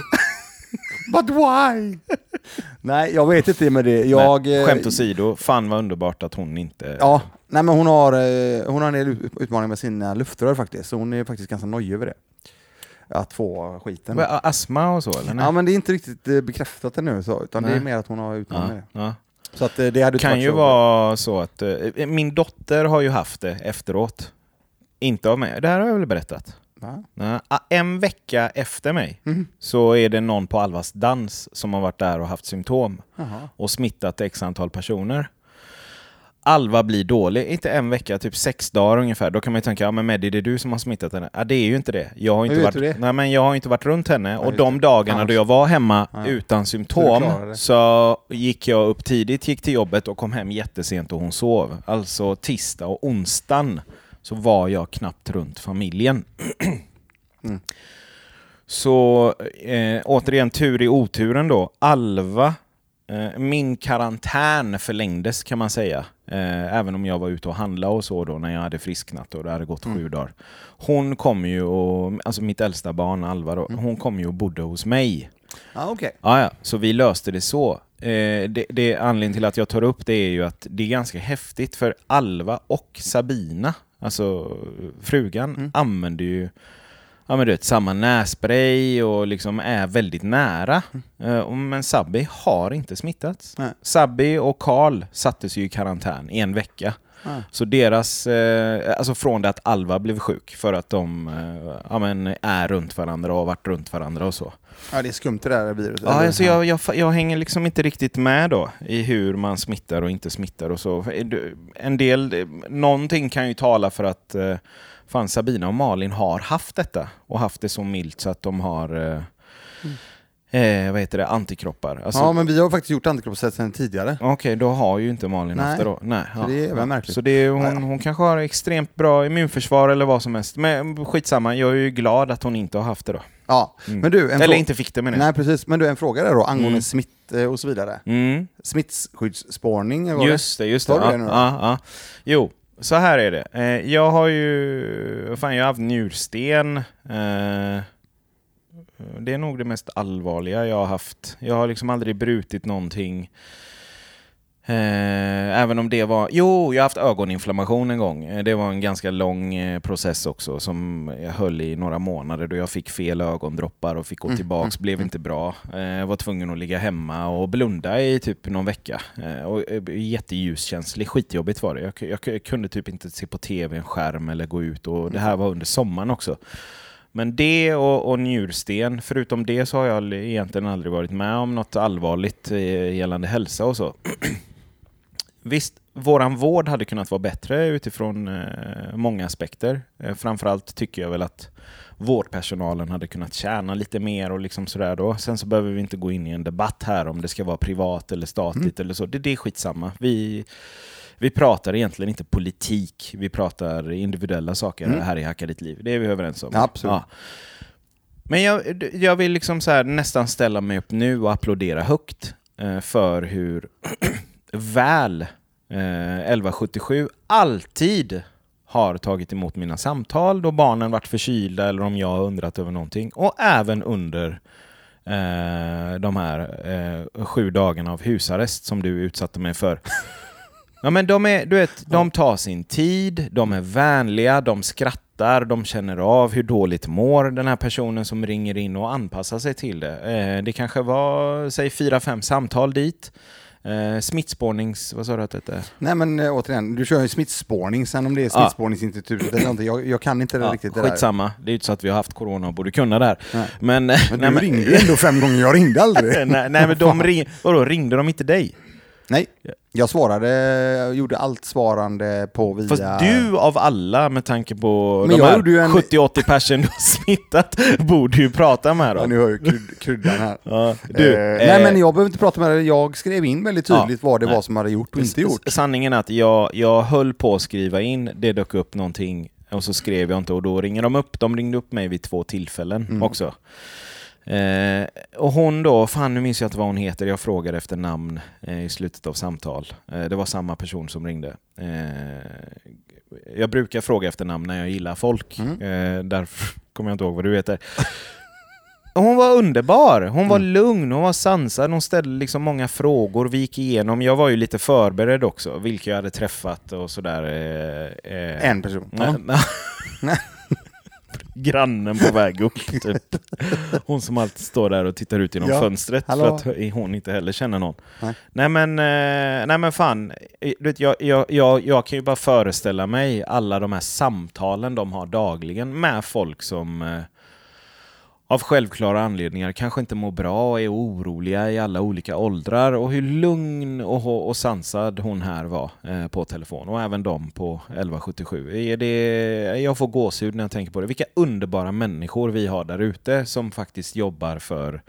But why? Nej, jag vet inte med det. Jag, Nej, eh, skämt åsido, fan vad underbart att hon inte... Ja, nej men hon har, eh, hon har en del ut- utmaningar med sina luftrör faktiskt, så hon är faktiskt ganska nojig över det. Att få skiten. Vad, Astma och så eller? Nej? Ja men det är inte riktigt eh, bekräftat ännu så, utan det är Nej. mer att hon har utmaningar med ja, det. ja. Så att det hade kan ju så- vara så att... min dotter har ju haft det efteråt. Inte av mig. Det här har jag väl berättat? Va? Ah, En vecka efter mig Mhm. så är det någon på Alvas dans som har varit där och haft symptom Jaha. och smittat x antal personer. Alva blir dålig, inte en vecka, typ sex dagar ungefär. Då kan man ju tänka, ja men Meddi det är du som har smittat henne. Ja det är ju inte det. Jag har inte, varit? Nej, men jag har inte varit runt henne och de dagarna Annars- då jag var hemma Ja. utan Så symptom det. så gick jag upp tidigt, gick till jobbet och kom hem jättesent och hon sov. Alltså tisdag och onsdagen så var jag knappt runt familjen. Mm. Så eh, återigen tur i oturen då. Alva, eh, min karantän förlängdes kan man säga. Eh, även om jag var ute och handlade och så då när jag hade frisknat och det hade gått sju dagar. Hon kom ju och, alltså mitt äldsta barn Alva då, hon kom ju och bodde hos mig. Ja okej. Ja, ja, så vi löste det så. Eh, det, det, anledningen till att jag tar upp det är ju att det är ganska häftigt för Alva och Sabina, alltså frugan, Mm. använder ju ja, men du vet, samma nässpray och liksom är väldigt nära. Eh, och- men Sabbi har inte smittats. Nej. Sabbi och Karl sattes ju i karantän i en vecka. Så deras, eh, alltså från det att Alva blev sjuk för att de eh, ja, men är runt varandra och har varit runt varandra och så. Ja det är skumt det där viruset. Ja, alltså jag, jag, jag hänger liksom inte riktigt med då i hur man smittar och inte smittar och så. En del, någonting kan ju tala för att eh, fan Sabina och Malin har haft detta och haft det så milt så att de har eh, eh, vad heter det, antikroppar. Alltså, ja men vi har faktiskt gjort antikroppstest sedan tidigare. Okej, då har ju inte Malin Nej. haft det då. Nej, Så det är jävla märkligt. Så det är, hon, Ja, ja. hon kanske har extremt bra immunförsvar eller vad som helst. Men skitsamma, jag är ju glad att hon inte har haft det då. Ja, Mm. men du, Eller inte fick det men Nej precis, men du en fråga där då angående Mm. smitt eh, och så vidare. Mm. Smittskyddsspårning eller vad det? Just det, just det. Ja, det ja, ja. Jo, så här är det. Eh, jag har ju fan, jag har haft njursten. Eh, det är nog det mest allvarliga jag har haft. Jag har liksom aldrig brutit någonting Eh, även om det var... Jo, jag har haft ögoninflammation en gång. Eh, Det var en ganska lång eh, process också som jag höll i några månader då jag fick fel ögondroppar och fick gå Mm, tillbaks. mm, Blev mm. inte bra. Eh, Jag var tvungen att ligga hemma och blunda i typ någon vecka. Eh, Och eh, jätteljuskänslig. Skitjobbigt var det. Jag, jag, jag kunde typ inte se på tv, en skärm eller gå ut. Och det här var under sommaren också. Men det och, och njursten, förutom det så har jag egentligen aldrig varit med om något allvarligt eh, gällande hälsa och så. Visst, våran vård hade kunnat vara bättre utifrån eh, många aspekter. Eh, framförallt tycker jag väl att vårdpersonalen hade kunnat tjäna lite mer och liksom sådär då. Sen så behöver vi inte gå in i en debatt här om det ska vara privat eller statligt eller så. Det, det är skitsamma. Vi, vi pratar egentligen inte politik, vi pratar individuella saker Mm. här i Hacka ditt liv. Det är vi överens om. Absolut. Ja. Men jag, jag vill liksom så här nästan ställa mig upp nu och applådera högt eh, för hur väl eh, 1177 alltid har tagit emot mina samtal då barnen varit förkylda eller om jag har undrat över någonting. Och även under eh, de här eh, sju dagarna av husarrest som du utsatte mig för. Ja, men de, är, du vet, de tar sin tid, de är vänliga, de skrattar, de känner av hur dåligt mår den här personen som ringer in och anpassar sig till det. Eh, det kanske var, säg fyra, fem samtal dit. Eh, smittspårnings... Vad sa du att det hette? Nej men äh, återigen, du kör ju smittspårning, sen om det är Ja. Smittspårningsinstitutet eller någonting, jag, jag kan inte det Ja, riktigt det där. skitsamma, det är ju inte så att vi har haft corona och borde kunna det här. Nej. Men, Men du nej, ringde ju ändå fem gånger, jag ringde aldrig. nej, nej men de ring, vadå, ringde de inte dig? Nej, jag svarade, jag gjorde allt svarande på via... Fast du av alla, med tanke på Men de här ju en- 70-80 personer du har smittat, borde ju prata med Ja, dem. nu hör jag kryd, kryddan här. Ja, du, eh, eh, nej men jag behöver inte prata med dig, jag skrev in väldigt Ja, tydligt vad det nej. var som hade gjort och inte gjort. Sanningen är att jag, jag höll på att skriva in, det dök upp någonting och så skrev jag inte och då ringer de upp. De ringde upp mig vid två tillfällen Mm. också. Eh, och hon då, fan nu minns jag inte vad hon heter, jag frågade efter namn eh, i slutet av samtal. Eh, det var samma person som ringde. Eh, jag brukar fråga efter namn när jag gillar folk, Mm. eh, därför kommer jag inte ihåg vad du heter. Hon var underbar, hon var Mm. lugn, hon var sansad, hon ställde liksom många frågor, vi gick igenom, jag var ju lite förberedd också, vilka jag hade träffat och sådär. Eh, En person. Ja. Grannen på väg upp, typ. Hon som alltid står där och tittar ut genom Ja, fönstret hallå. för att hon inte heller känner någon. Nej. Nej men, eh, nej men fan, Eh, du jag, jag, jag, jag kan ju bara föreställa mig alla de här samtalen de har dagligen med folk som eh, av självklara anledningar kanske inte mår bra och är oroliga i alla olika åldrar och hur lugn och, och sansad hon här var eh, på telefon och även de på 1177. Är det, jag får gåshud när jag tänker på det. Vilka underbara människor vi har där ute som faktiskt jobbar för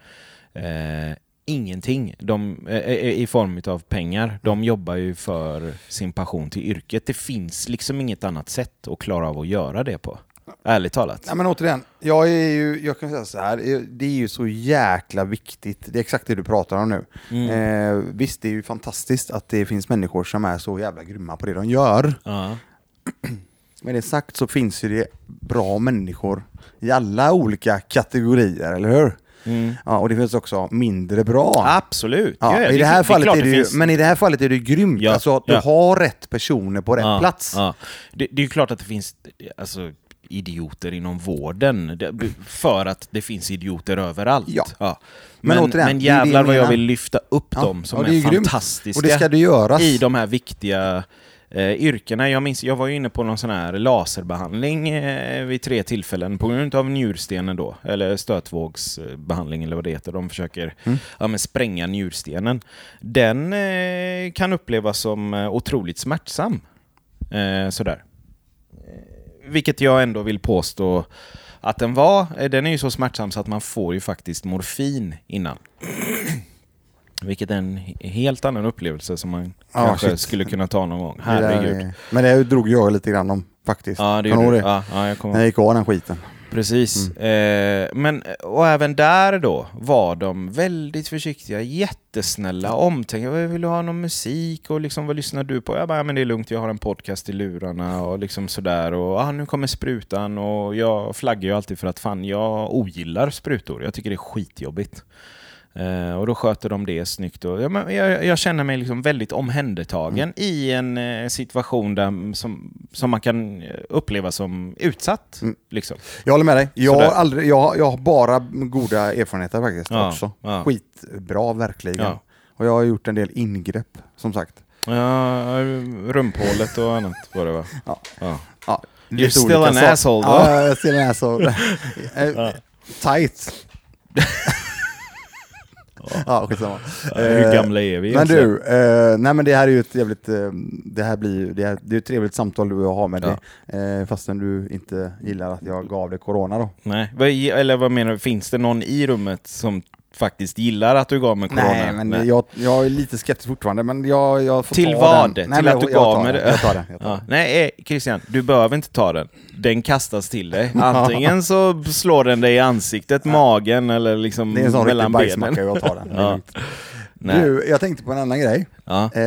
eh, ingenting de, eh, eh, eh i form av pengar. De jobbar ju för sin passion till yrket. Det finns liksom inget annat sätt att klara av att göra det på. Ärligt talat. Nej men återigen, jag är ju, jag kan säga så här, eh, det är ju så jäkla viktigt, det är exakt det du pratar om nu. Mm. Eh, visst, det är ju fantastiskt att det finns människor som är så jävla grymma på det de gör. Ja. Med det sagt så finns ju det bra människor i alla olika kategorier, eller hur? Mm. Ja, och det finns också mindre bra. Absolut. Ja, i det här fallet klart är det ju, finns- men i det här fallet är det grymt, Ja, alltså att du ja. har rätt personer på rätt Ja, plats. Ja. Det, det är ju klart att det finns alltså, idioter inom vården, för att det finns idioter överallt. Ja. Men, Men men, återigen, det jävlar vad jag vill lyfta upp Ja, dem som ja, är är, fantastiska Och det ska det göras. i de här viktiga eh, yrkena. Jag minns, jag var ju inne på någon sån här laserbehandling eh, vid tre tillfällen på grund av njurstenen då, eller stötvågsbehandling eller vad det heter. De försöker Mm. ja, men spränga njurstenen. Den eh, kan upplevas som eh, otroligt smärtsam. Eh, sådär. Vilket jag ändå vill påstå att den var. Eh, Den är ju så smärtsam så att man får ju faktiskt morfin innan. Vilket är en he- helt annan upplevelse som man Ja, kanske shit. skulle kunna ta någon gång. Det Herregud. är- Men det drog jag lite grann om faktiskt. Ja, det gjorde du ihåg Ja, ja, jag kommer jag gick av den skiten. Precis. Eh, men, och även där då var de väldigt försiktiga, jättesnälla, omtänksamma. Vill du ha någon musik? Och liksom, vad lyssnar du på? Jag bara, ja, men det är lugnt, jag har en podcast i lurarna och liksom sådär. Och ah, nu kommer sprutan och jag flaggar ju alltid för att fan, jag ogillar sprutor. Jag tycker det är skitjobbigt. Eh, och då sköter de det snyggt. Och, ja, men jag, jag känner mig liksom väldigt omhändertagen Mm. i en eh, situation där, som, som man kan eh, uppleva som utsatt. Mm. Liksom. Jag håller med dig. Jag har, aldrig, jag, jag har bara goda erfarenheter faktiskt Ja, också. ja. Skitbra verkligen. Ja. Och jag har gjort en del ingrepp som sagt. Ja, rumphålet och annat var det va? Ja. Ja. Ja, You're still an asshole, Ja, jag är still an asshole. Eh, Tight. Ja, skitsamma. Hur Eh, gamla är vi Men egentligen? du, eh, nej men det här är ju ett jävligt, eh, det här blir det, här, det är ett trevligt samtal du har med Ja. dig. Eh, fastän du inte gillar att jag gav dig corona då. Nej, eller vad menar du? Finns det någon i rummet som faktiskt gillar att du gav mig corona? Nej, men Jag, jag är lite skeptisk fortfarande, men jag, jag får Till ta vad? Den. Till Nej, men att du jag gav mig den. Jag tar den. Jag tar Ja. Nej, eh, Christian, du behöver inte ta den. Den kastas till dig. Antingen så slår den dig i ansiktet, magen eller liksom Det är en sån riktig mellan benen. bajsmacka, jag tar den. Ja. Du, jag tänkte på en annan grej. Ja. Eh,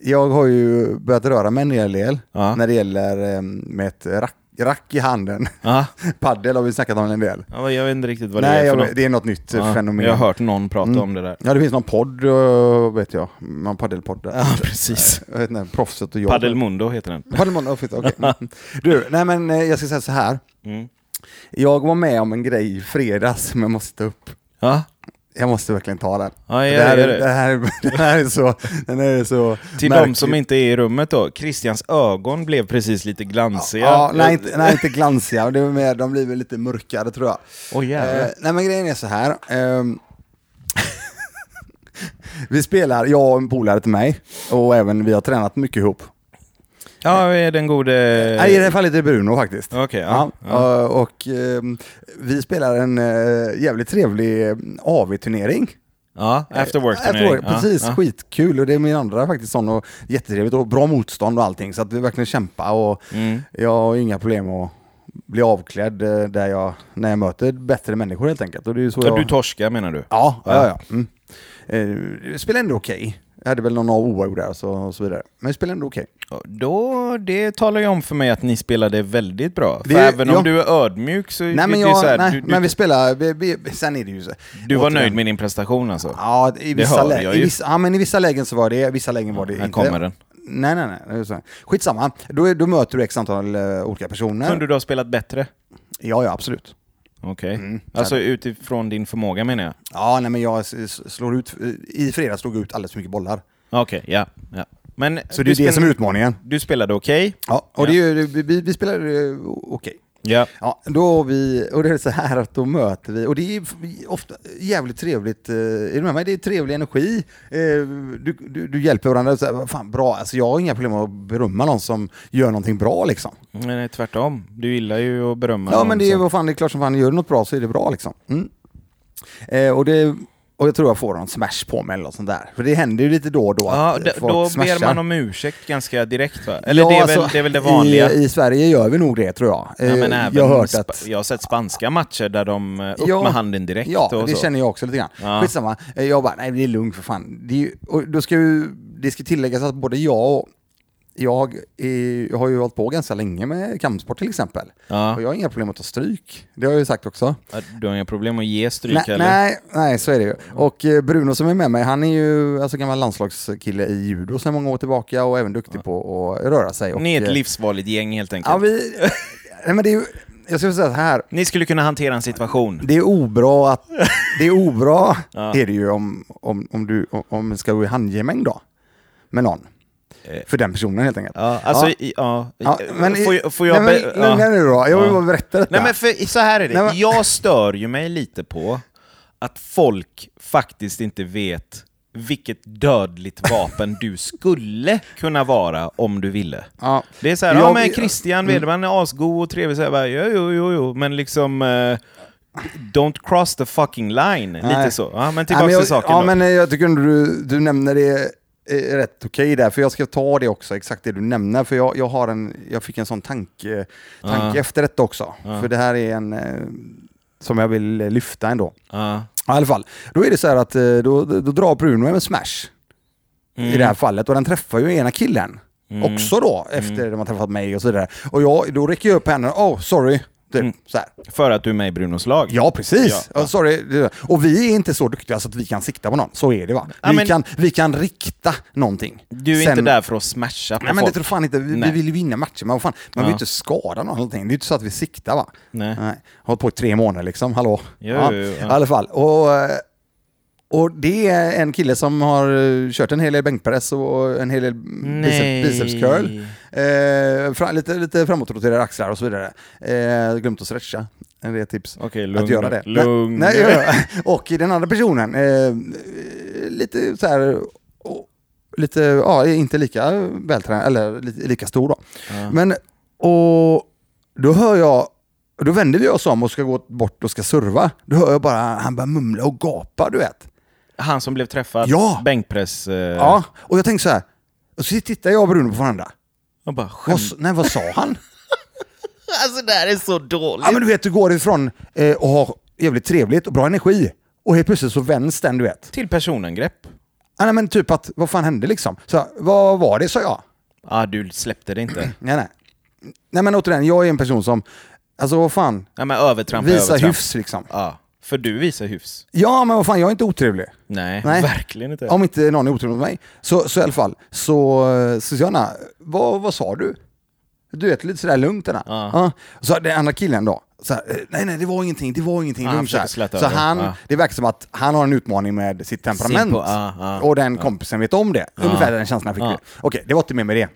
jag har ju börjat röra mig en hel del Ja. när det gäller eh, med ett rack, rack i handen. Ja. Paddel har vi snackat om en del. Ja, jag vet inte riktigt vad Nej, det är för jag, något. det är något nytt Ja, fenomen. Jag har hört någon prata Mm. om det där. Ja, det finns någon podd, eh, vet jag. Någon paddelpodd. Ja, precis. Jag vet inte, proffset och jag. Padelmundo heter den. Paddelmundo, okej. Mm. Du, nej men eh, jag ska säga så här. Mm. Jag var med om en grej i fredags som jag måste ta upp. Ja, Jag måste verkligen ta den. ja det, jag här, det, det. här, det här är så... Den är så Till märklig. de som inte är i rummet då, Christians ögon blev precis lite glansiga. Ja, nej, inte, nej, inte glansiga. Det är mer, de väl lite mörkare tror jag. Jävlar. Eh, nej men grejen är så här. ehm, vi spelar, jag och en polare till mig, och även vi har tränat mycket ihop. Ja, är den gode... Nej, I det här fallet är det Bruno faktiskt. Okej, ja. Ja, ja. eh, och ehm, vi spelar en eh, jävligt trevlig eh, AV-turnering. ja after work After work, precis, Ja, skitkul. Och det är min andra faktiskt sån och jättetrevligt och bra motstånd och allting. Så att vi verkligen kämpa och Mm. jag har inga problem att bli avklädd där jag, när jag möter bättre människor helt enkelt. Och det är så Ja, jag... du torskar menar du? Ja, ja, ja. Mm. Det spelar ändå okej. Jag hade väl någon oavgjord där så, och så vidare. Men det spelar ändå okej. Ja, Då, det talar ju om för mig att ni spelade väldigt bra. För Det- även ja. om du är ödmjuk så... Nej men, det jag, så här, nej, du, du, men vi spelar, vi, vi, sen är det ju så. du var återigen. nöjd med din prestation alltså? Ja, i vissa, hör lä- jag i ju. vissa, ja, men i vissa lägen så var det, i vissa lägen var det Här inte. kommer den. Nej, nej, nej. det är så. Skitsamma. Då, är- då möter du x antal eh, olika personer. Kunde du ha spelat bättre? Ja, ja, absolut. Okej. Mm. Alltså utifrån din förmåga menar jag? Ja, nej, men jag slår ut, i fredags slog jag ut alldeles för mycket bollar. Okej, ja. ja. Men Så det är det som är utmaningen. Du spelade okej? Ja, och Ja. Det vi, vi, spelar eh, okej. Ja. Då vi, och det är så här att då möter vi, och det är ofta jävligt trevligt, eh, är du med mig? Det är trevlig energi, eh, du, du, du hjälper varandra, så här, fan bra, alltså jag har inga problem att berömma någon som gör någonting bra liksom. Men tvärtom. Du gillar ju att berömma Ja någon men det är, vad fan, det är klart som fan, gör du något bra så är det bra liksom. Mm. Eh, och, det, och jag tror jag får någon smash på mig eller något sånt där, för det händer ju lite då och då Ja, att d- eh, folk då ber smashar. man om ursäkt ganska direkt va? Eller Ja, det, är alltså, väl, det är väl det vanliga? I, I Sverige gör vi nog det tror jag. ja, Eh, men även jag har hört att... jag har sett spanska matcher där de eh, upp Ja, med handen direkt Ja, och det så. känner jag också lite grann. Ja. Skitsamma. Eh, Jag bara, nej det är lugnt för fan. Det, är ju, och då ska ju, det ska tilläggas att både jag och jag, är, jag har ju hållit på ganska länge med kampsport till exempel. Ja. Och jag har inga problem att ta stryk. Det har jag ju sagt också. Ja, Du har inga problem att ge stryk Nej, heller? nej, nej, så är det ju. Och eh, Bruno som är med mig, han är ju alltså gammal landslagskille i judo sedan många år tillbaka och även duktig på att röra sig. Och, Ni är ett eh, livsfarligt gäng helt enkelt. Ja, vi... nej, men det är ju, jag ska säga så här. Ni skulle kunna hantera en situation. Det är obra att... Det är obra Ja. är det ju om, om, om du om, ska gå i handgemäng då. Med någon. Eh. För den personen helt enkelt. Ja, alltså, Ja. ja. Men, får, får jag... nej, men, lugna nu då, jag vill bara berätta detta. Nej men för, så här är det, Nej, men- jag stör ju mig lite på att folk faktiskt inte vet vilket dödligt vapen du skulle kunna vara om du ville. ja. Det är så här, Jag- ja men Christian Mm. Wedeman är asgod och trevlig, så jag bara, jo, jo, jo, jo, men liksom... eh, don't cross the fucking line, lite Nej. så. Ja, men tillbaka men jag, till saken Ja då. men jag tycker du, du nämner det rätt okej där, för jag ska ta det också, exakt det du nämner, för jag, jag, har en, jag fick en sån tanke, tanke Ja. efter detta också. Ja. För det här är en eh, som jag vill eh, lyfta ändå. Ja, I alla fall, då är det så här att eh, då, då, drar Bruno en smash Mm. i det här fallet och den träffar ju ena killen Mm. också då efter de har träffat mig och så vidare. Och jag, då räcker jag upp händerna, oh sorry, Typ, så här. För att du är med i Brunos lag? Ja, precis. Ja, Ja, sorry. Och vi är inte så duktiga så att vi kan sikta på någon. Så är det va? Ja, vi, men- kan, vi kan rikta någonting. Du är Sen- inte där för att smasha på Nej men det folk? tror fan inte. Vi, vi vill ju vinna matcher, men vad fan, man vill ju inte skada någon. någonting. Det är ju inte så att vi siktar va? Nej. Nej. Hållit på i tre månader liksom, hallå? Jo, ja, jo, jo. I alla fall. Och, eh, och det är en kille som har eh, kört en hel del bänkpress och en hel del Nej. bicep, bicepscurl. Eh, fra, lite, lite framåtroterade axlar och så vidare. Eh, glömt att stretcha. Det är ett tips. Okej, lugn att göra det. Lugn. Nej, nej. Och den andra personen, eh, lite så här, och, lite, ja, inte lika vältränad, eller lite, lika stor då. Ja. Men, och då hör jag, då vänder vi oss om och ska gå bort och ska serva. Då hör jag bara, han börjar mumla och gapa, du vet. Han som blev träffad, Ja. bänkpress... Eh, Ja, och jag tänker så här, och så tittar jag och Bruno på varandra. Och bara, Vad, nej, vad sa han? Alltså det här är så dåligt. Ja men du vet, du går ifrån eh, och har jävligt trevligt och bra energi. Och helt plötsligt så vänds den, du vet. Till personangrepp. Ja, nej, men typ att, vad fan hände liksom? Så, vad var det, sa jag. Ja, du släppte det inte. Nej, nej. Nej men återigen, jag är en person som, alltså vad fan, Ja, men övertramp är visar övertramp. hyfs liksom. Ja, för du visar hyfs. Ja men vad fan, jag är inte otrevlig. Nej, Nej. verkligen inte. Om inte någon är otrevlig mot mig. Så, så i alla fall, så eh, Susanna, vad, vad sa du? Du vet, lite sådär lugnt den här. Ja. Ja. Så den andra killen då, så här, eh, nej nej det var ingenting, det var ingenting. Ja, han så så han, Ja. det verkar som att han har en utmaning med sitt temperament. ja, ja, och den kompisen vet om det. Ungefär den känslan jag fick. Ja. Okej, det var inte mer med det.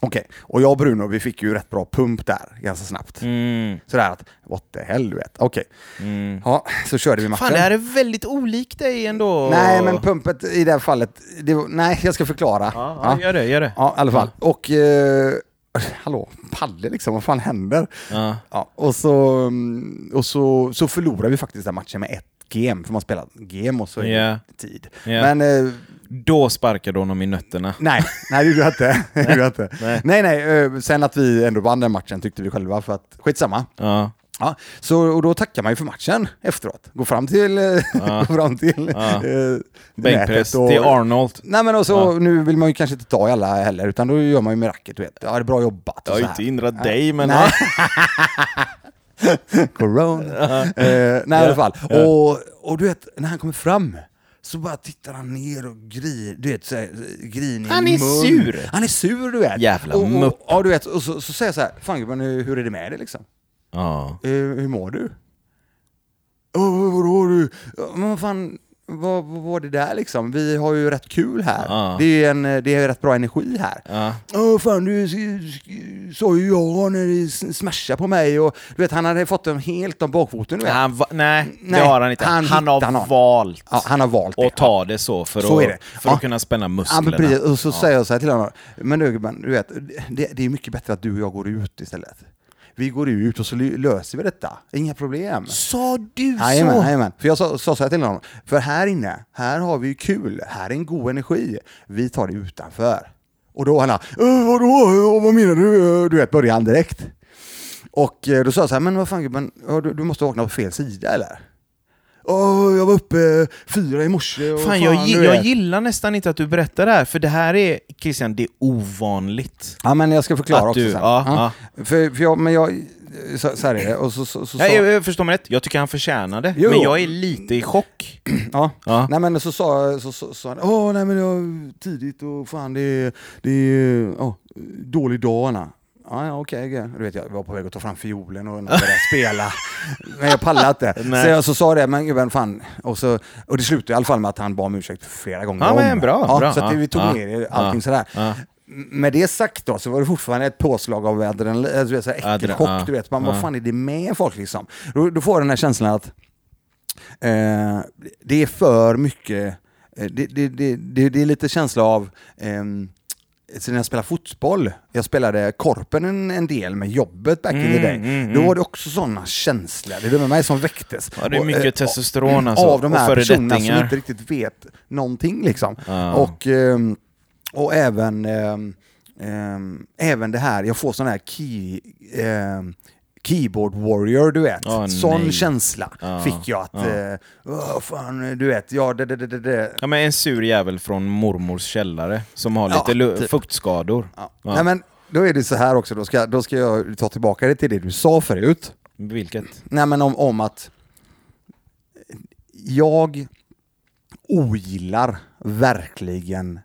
Okej, och jag och Bruno vi fick ju rätt bra pump där ganska snabbt. Mm, Sådär att, what the hell du vet. Okej, mm. ja, så körde vi matchen. Fan, det här är väldigt olikt dig ändå. Nej, men pumpet i det här fallet, det var, nej jag ska förklara. Ja, ja, gör det, gör det. Ja, i alla fall. Och, eh, hallå, Palle liksom, vad fan händer? Ja. Ja, och så, mm, och så, så förlorade vi faktiskt den matchen med ett game, för man spelar game och så är Ja. tid. Ja. Men eh, Då sparkade du honom i nötterna. nej, nej det gjorde jag inte. Gjorde jag inte. Nej. nej, nej, eh, sen att vi ändå vann den matchen tyckte vi själva, för att skitsamma. Ja. Ja, så, och då tackar man ju för matchen efteråt. Gå fram till, eh, Ja. gå fram till Ja. eh, Bänkpress och- till Arnold. Nej men och så, Ja. nu vill man ju kanske inte ta i alla heller, utan då gör man ju med racket, du vet. Ja, det är bra jobbat. Jag har ju inte hindrat dig, men... Nej. Corona. eh, nej i alla fall. Och, och du vet, när han kommer fram så bara tittar han ner och grir, du vet, så här, grinig Han är mun. sur. Han är sur, du vet. Jävla och, mupp. och, ja, du vet, och så, så säger jag så här, fan gubben, hur hur är det med dig liksom? Ja. Eh, hur mår du? Oh, vadå du? Ja, Men vad fan, vad, vad var det där liksom? Vi har ju rätt kul här. Ja. Det är en det är rätt bra energi här. Ja. Åh fan, du sa ju ja när du smashade på mig och du vet, han hade fått dem helt om bakfoten. Du vet. Han va- nej, Nej, det har han inte. han Han, har någon. valt Ja, han har valt det. ta det så för, Så att, för Ja. att kunna spänna Ja, musklerna. men precis. Och så Ja. säger jag så här till honom, men du du vet, det, det är mycket bättre att du och jag går ut istället. Vi går ut och så löser vi detta. Inga problem. Sa du så? jajamän. För jag sa, sa så här till honom, för här inne, här har vi ju kul, här är en god energi. Vi tar det utanför. Och då han äh, vadå, vad menar du? Du vet, började han direkt. Och eh, då sa jag så här, men vad fan gubben, du, du måste vakna på fel sida eller? Åh, jag var uppe fyra i morse och Fan, jag, du gi- jag vet." gillar nästan inte att du berättar det här, för det här är, Christian, det är ovanligt. Ja men jag ska förklara Att också du- sen. ja, För, för jag, men jag, så, så här är det. Och så, så, så, Nej, jag, jag förstår mig rätt, jag tycker han förtjänar det. Jo. Men jag är lite i chock. Ja. Ja. Nej men så sa så, så, så han, åh nej men jag tidigt och fan det är, det är åh, dålig dag Anna. Ja, ja okej, okej. Du vet jag var på väg att ta fram fiolen och börja spela. Men jag pallade inte. Nej. Så jag så sa det, men gubben fan. Och, så, och det slutade i alla fall med att han bad om ursäkt flera gånger Ja, om. men bra, ja, bra. Så att vi tog ja, ner allting ja, sådär. ja. Med det sagt då så var det fortfarande ett påslag av adrenalin, du vet, äckelchock. Ja, du vet, man, ja. vad fan är det med folk liksom? Då, då får jag den här känslan att eh, det är för mycket, eh, det, det, det, det, är lite känsla av ehm, när jag spelade fotboll, jag spelade korpen en, en del med jobbet back in the Mm, day, mm, då mm. var det också sådana känslor, det var mig som väcktes. Ja, det är Och, mycket eh, testosteron alltså, Av de och här personerna som inte riktigt vet någonting liksom. Ja. Och, ehm, och även, ehm, ehm, även det här, jag får sån här key, ehm, keyboard warrior, du vet. Åh, sån nej. känsla Ja, fick jag att, ja. åh, fan, du vet, ja det, det, det, det. Ja, men en sur jävel från mormors källare som har Ja, lite lu- typ. fuktskador. Ja. Ja. Nej, men då är det så här också, då ska, då ska jag ta tillbaka det till det du sa förut. Vilket? Nej men om, om att jag ogillar verkligen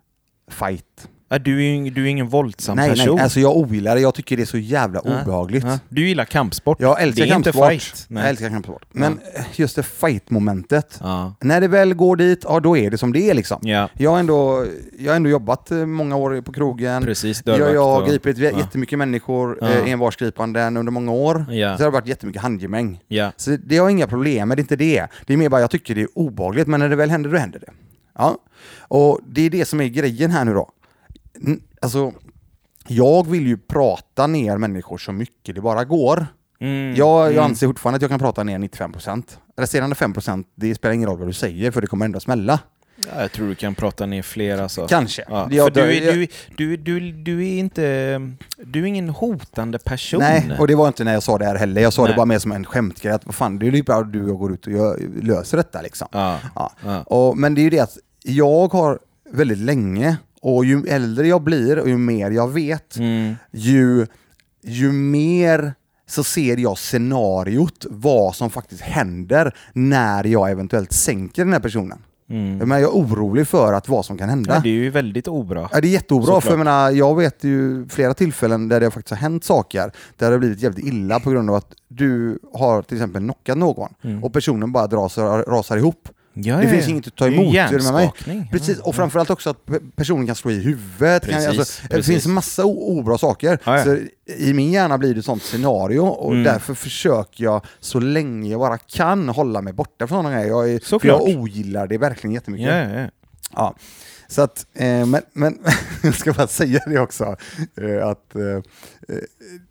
fight. Ja, du, är ju du är ingen våldsam nej, person. nej, alltså jag ogillar det. Jag tycker det är så jävla Ja, obehagligt. Ja, Du gillar kampsport. Jag älskar det är inte kampsport. fight. Jag Nej. älskar kampsport. Men just det fight-momentet. När det väl går dit, ja då är det som det är liksom. ja, Jag har ändå, jag har ändå jobbat eh, många år på krogen. precis. Jag, jag har gripit ja. jättemycket människor Ja. eh, envarsgripanden under många år. Ja. Så det har varit jättemycket handgemäng. Ja. Så det har jag inga problem med, det är inte det. Det är mer bara jag tycker det är obehagligt, men när det väl händer, då händer det. Ja. Och det är det som är grejen här nu då. Alltså, jag vill ju prata ner människor så mycket det bara går. Mm. Jag, jag mm. anser fortfarande att jag kan prata ner 95%. Resterande 5% det spelar ingen roll vad du säger, för det kommer ändå smälla. Ja, jag tror du kan prata ner fler alltså. Kanske. Ja, Jag du, är, jag- du, du, du, du är inte... Du är ingen hotande person. Nej, och det var inte när jag sa det här heller. Jag sa det Nej. bara mer som en skämtgrej. Att vad fan, det är ju bra att du och jag går ut och gör, löser detta liksom. Ja. Ja. Och, men det är ju det att jag har väldigt länge, och ju äldre jag blir och ju mer jag vet, Mm. ju, ju mer så ser jag scenariot, vad som faktiskt händer när jag eventuellt sänker den här personen. Mm. Men jag är orolig för att vad som kan hända. Ja, det är ju väldigt obra. Ja, det är jätteobra, Såklart. för jag, menar, jag vet ju flera tillfällen där det faktiskt har hänt saker, där det har blivit jävligt illa på grund av att du har till exempel knockat någon Mm. och personen bara rasar, rasar ihop. Ja, Det ja, finns ja. inget att ta Det är ju emot. Precis, och framförallt också att pe- personen kan slå i huvudet. Kan, Precis, alltså, det finns massa obra saker. Så I min hjärna blir det ett sånt scenario och Mm. därför försöker jag så länge jag bara kan hålla mig borta från sådana grejer. Jag, är, jag ogillar det verkligen jättemycket. Ja, ja, ja. Så att, eh, men, men jag ska bara säga det också, eh, att eh,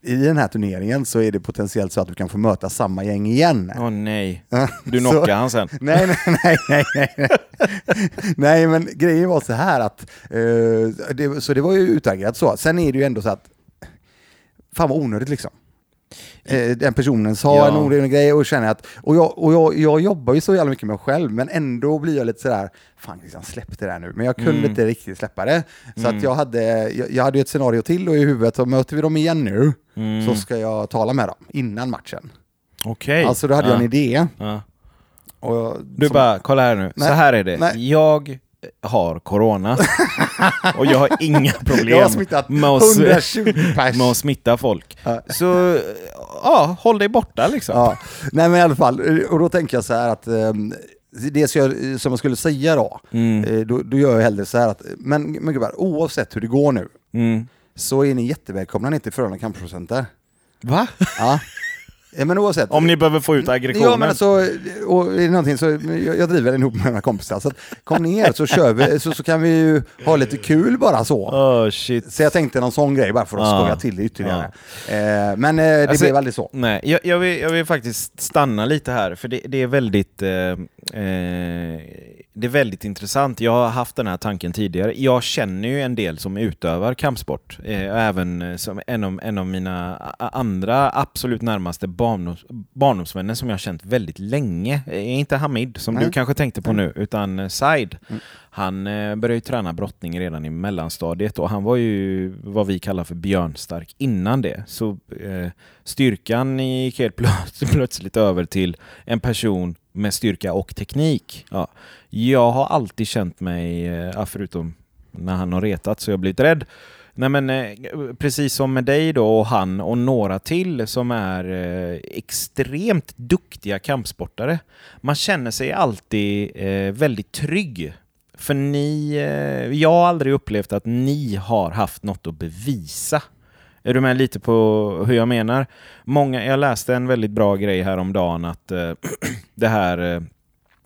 i den här turneringen så är det potentiellt så att du kan få möta samma gäng igen. Åh nej. Ja, Du så- knockar han sen. Nej, nej, nej, nej, nej, nej. nej, men grejen var så här att, eh, det, så det var ju utagerat så. Sen är det ju ändå så att, fan vad onödigt liksom. Eh, den personen sa Ja. en onödig grej och känner att, och, jag, och jag, jag jobbar ju så jävla mycket med mig själv, men ändå blir jag lite sådär, fan liksom släpp det där nu. Men jag kunde Mm. inte riktigt släppa det. Så att jag hade, jag, jag hade ju ett scenario till då i huvudet, så möter vi dem igen nu, Mm. så ska jag tala med dem innan matchen. Okej. Alltså då hade jag en idé. Ja. Och jag, Du som- bara, kolla här nu. Nej, Så här är det. nej. Jag har corona. och jag har inga problem Jag har smittat med, att, 120 pers. med att smitta folk. Ja. Så ja, håll dig borta liksom. Ja, nej men i alla fall, och då tänker jag så här att ehm, det som jag, som jag skulle säga då, Mm. eh, då, då gör jag hellre så här att, men, men gubbar, oavsett hur det går nu, Mm. så är ni jättevälkomna ner till Frölunda kampprocenter. Va? Ja. men oavsett. Om ni behöver få ut aggressionen? Ja men alltså, och är det någonting så, jag, jag driver den ihop med mina kompisar, så att, kom ner så kör vi, så, så kan vi ju ha lite kul bara så. Oh shit. Så jag tänkte någon sån grej bara för att Ja. skoja till det ytterligare. Eh, men eh, det Alltså, blev aldrig så. Nej, jag, jag, vill, jag vill faktiskt stanna lite här, för det, det är väldigt eh, eh, det är väldigt intressant. Jag har haft den här tanken tidigare. Jag känner ju en del som utövar kampsport. Eh, även eh, som en av, en av mina andra absolut närmaste barndoms, barndomsvänner som jag har känt väldigt länge. Eh, inte Hamid, som Nej. du kanske tänkte på nu, utan eh, Said. Han eh, började ju träna brottning redan i mellanstadiet och han var ju vad vi kallar för björnstark innan det. Så eh, styrkan gick helt plöts- plötsligt över till en person med styrka och teknik. Ja. Jag har alltid känt mig, eh, förutom när han har retat så jag blivit rädd. Nej men eh, precis som med dig då och han och några till som är eh, extremt duktiga kampsportare. Man känner sig alltid eh, väldigt trygg. För ni, eh, jag har aldrig upplevt att ni har haft något att bevisa. Är du med lite på hur jag menar? Många, jag läste en väldigt bra grej häromdagen att äh, det här eh,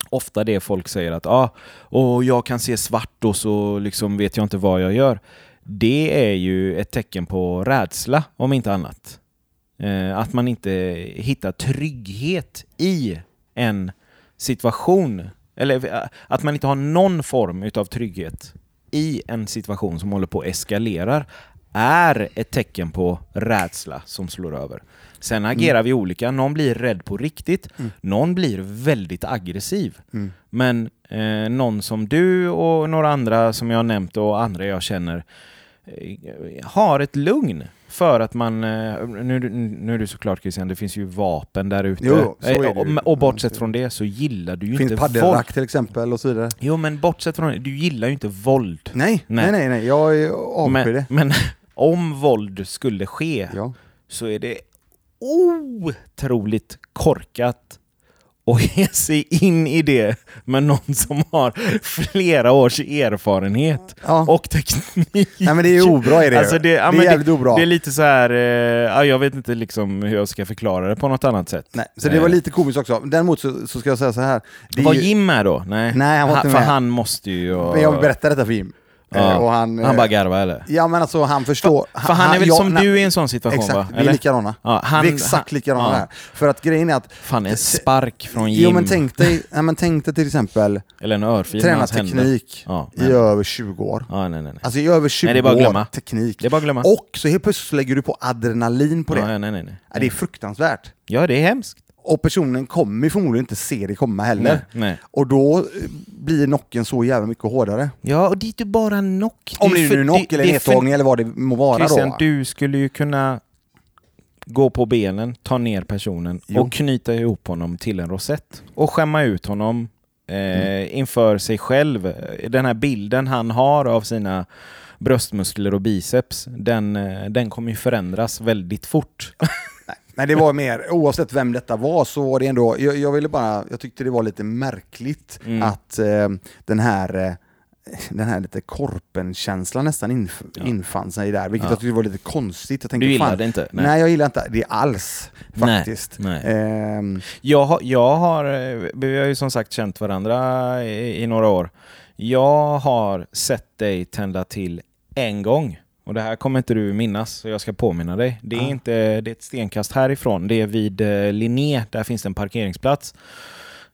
ofta det folk säger att ah, och jag kan se svart och så liksom vet jag inte vad jag gör. Det är ju ett tecken på rädsla om inte annat. Eh, att man inte hittar trygghet i en situation. Eller eh, att man inte har någon form utav trygghet i en situation som håller på att eskalera är ett tecken på rädsla som slår över. Sen agerar vi olika. Någon blir rädd på riktigt. Någon blir väldigt aggressiv. Mm. Men eh, någon som du och några andra som jag har nämnt och andra jag känner eh, har ett lugn. För att man... eh, Nu, nu är det såklart Christian, det finns ju vapen där ute. Jo, det Eh, och, och bortsett från det så gillar du ju Det finns inte våld. paddelrack till exempel och så vidare. Jo, men bortsett från det, du gillar ju inte våld. Nej, Nej. nej, nej, jag är avskyr det. men om våld skulle ske Ja. så är det otroligt korkat att ge sig in i det med någon som har flera års erfarenhet Ja. och teknik. Nej men det är obra är det. Alltså det, ja, det är jävligt obra. Det är lite så här, eh, ja, jag vet inte liksom hur jag ska förklara det på något annat sätt. Nej, så det var lite komiskt också. Däremot så, så ska jag säga så här. Det är Var ju- Jim med då? Nej, Nej, han var inte För med. han måste ju... Men jag berättade detta för Jim. Ja. Eh, Och han, Han eh, bara garvar eller? Ja men alltså han förstår. För han är väl ja, som nej, du i en sån situation Exakt, va? vi är likadana. Ja, han, vi är exakt likadana ja. här. För att grejen är att, Fan, en spark från Jim. jo men tänk dig, ja, men tänk dig till exempel Eller en örfil träna teknik Ja, i över 20 år. Ja, nej, nej, nej. Alltså i över 20 Nej, det är bara att år glömma. teknik. Det är bara glömma. Och så helt plötsligt lägger du på adrenalin på det. Ja, nej, nej, nej. Ja, det är fruktansvärt. Ja, det är hemskt. Och personen kommer förmodligen inte se det komma heller. Nej, nej. Och då eh, blir knocken så jävla mycket hårdare. Ja, och det är inte bara knock. Om är det är för- nu knock eller är nedtagning eller vad det må vara Christian, då. du skulle ju kunna gå på benen, ta ner personen Jo. och knyta ihop honom till en rosett. Och skämma ut honom eh, Mm. inför sig själv. Den här bilden han har av sina bröstmuskler och biceps, den, eh, den kommer ju förändras väldigt fort. Nej, det var mer, oavsett vem detta var så var det ändå, jag, jag ville bara, jag tyckte det var lite märkligt Mm. att eh, den här eh, den här lite korpen-känslan nästan inf Ja. infann sig där, vilket Ja. jag tyckte var lite konstigt. Jag tänkte, Du gillar fan, det inte? Nej. jag gillar inte det alls, Nej, faktiskt. nej. Ehm, Jag har, jag har, vi har ju som sagt känt varandra i, i några år. Jag har sett dig tända till en gång. Och det här kommer inte du minnas, så jag ska påminna dig. Det är, Ja. inte, det är ett stenkast härifrån. Det är vid eh, Linné, där finns det en parkeringsplats.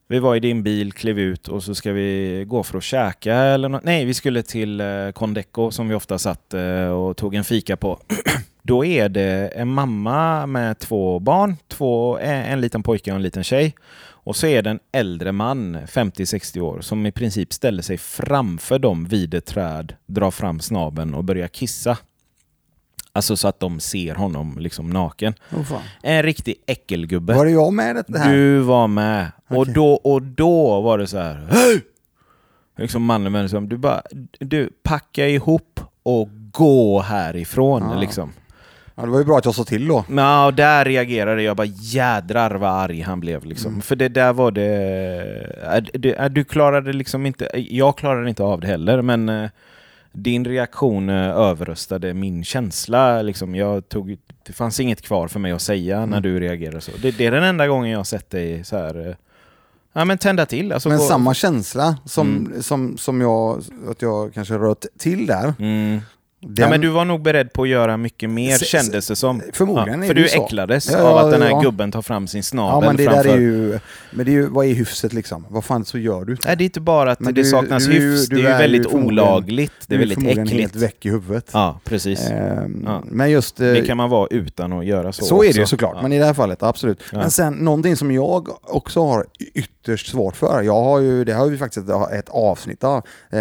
Vi var i din bil, klev ut och så ska vi gå för att käka eller nå- Nej, vi skulle till eh, Condeco som vi ofta satt eh, och tog en fika på. Då är det en mamma med två barn, två, en, en liten pojke och en liten tjej. Och så är det en äldre man, 50-60 år, som i princip ställer sig framför dem vid ett träd, drar fram snaben och börjar kissa. Alltså så att de ser honom liksom naken. oh fan. En riktig äckelgubbe. Var det jag med det här? Du var med. Och, Okej. då, och då var det så här. Hej! Liksom mannen med liksom, du bara, du packa ihop och gå härifrån Ja. liksom. Ja, det var ju bra att jag sa till då. Ja, och där reagerade jag bara jädrar vad arg han blev liksom. Mm. För det där var det, du klarade liksom inte, jag klarade inte av det heller men äh, din reaktion äh, överröstade min känsla liksom. Jag tog, det fanns inget kvar för mig att säga när Mm. du reagerade så. Det, det är den enda gången jag har sett dig så här. äh, Ja men tända till. Alltså, Men gå- samma känsla som, Mm. som, som jag, att jag kanske röt till där. Den, Ja, men du var nog beredd på att göra mycket mer Se- kändes det som. förmodligen är För det du så. äcklades Ja, av att den här ja. gubben tar fram sin Ja snabel men det framför. där är ju, men det är ju, vad är hyfset liksom? Vad fan så gör du? Nej, det är inte bara att Men det du- saknas du är hyfs, du det är ju är ju väldigt olagligt. Det är Du väldigt förmodligen äckligt. helt väck i huvudet. Ja, precis. Ehm, Ja. Men just... eh, Det kan man vara utan att göra så så är det ju också. såklart, Ja. men i det här fallet absolut. Ja. Men sen någonting som jag också har ytterst svårt för, jag har ju, det har vi faktiskt ett, ett avsnitt av, eh,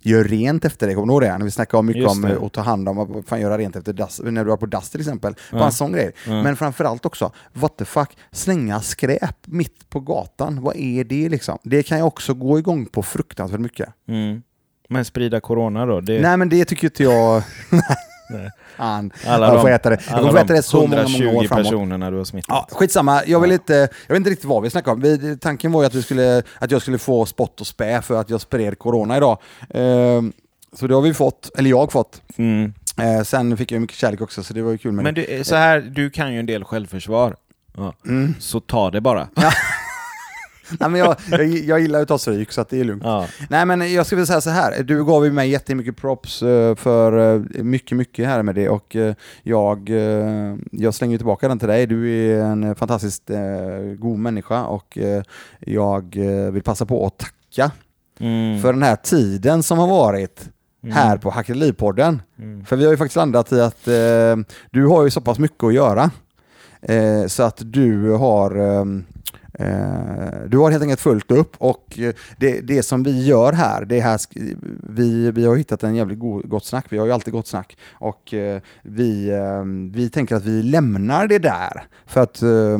gör rent efter dig, kommer du ihåg det? När vi snackade om mycket om eh, att ta hand om, vad fan göra rent efter dass, när du var på dass till exempel. Bara en sån grej. Ja. Men framförallt också, what the fuck, slänga skräp mitt på gatan, vad är det liksom? Det kan jag också gå igång på fruktansvärt mycket. Mm. Men sprida corona då? Det, Nej men det tycker inte jag... Fan, alla jag de, får äta det. Jag alla får äta de det så många, många år 120 framåt. personerna du har smittat. Ja, skitsamma, jag vill inte, jag vet inte riktigt vad vi snackar om. Vi, tanken var ju att, vi skulle, att jag skulle få spott och spä för att jag spred corona idag. Ehm, så det har vi fått, eller jag har fått. Mm. Eh, sen fick jag mycket kärlek också så det var ju kul med Men du, så här, du kan ju en del självförsvar. Ja. Mm. Så ta det bara. Nej, men jag, jag, jag gillar att ta stryk så att det är lugnt. Ja. Nej men jag skulle vilja säga så här, du gav ju mig jättemycket props eh, för eh, mycket, mycket här med det och eh, jag, eh, jag slänger tillbaka den till dig. Du är en fantastiskt eh, god människa och eh, jag eh, vill passa på att tacka Mm. för den här tiden som har varit Mm. här på Hackelipodden. Mm. För vi har ju faktiskt landat i att eh, du har ju så pass mycket att göra. Eh, så att du har, Eh, du har helt enkelt fullt upp och eh, det, det som vi gör här, det här vi, vi har hittat en jävligt go, gott snack, vi har ju alltid gott snack. Och eh, vi, eh, vi tänker att vi lämnar det där för att eh,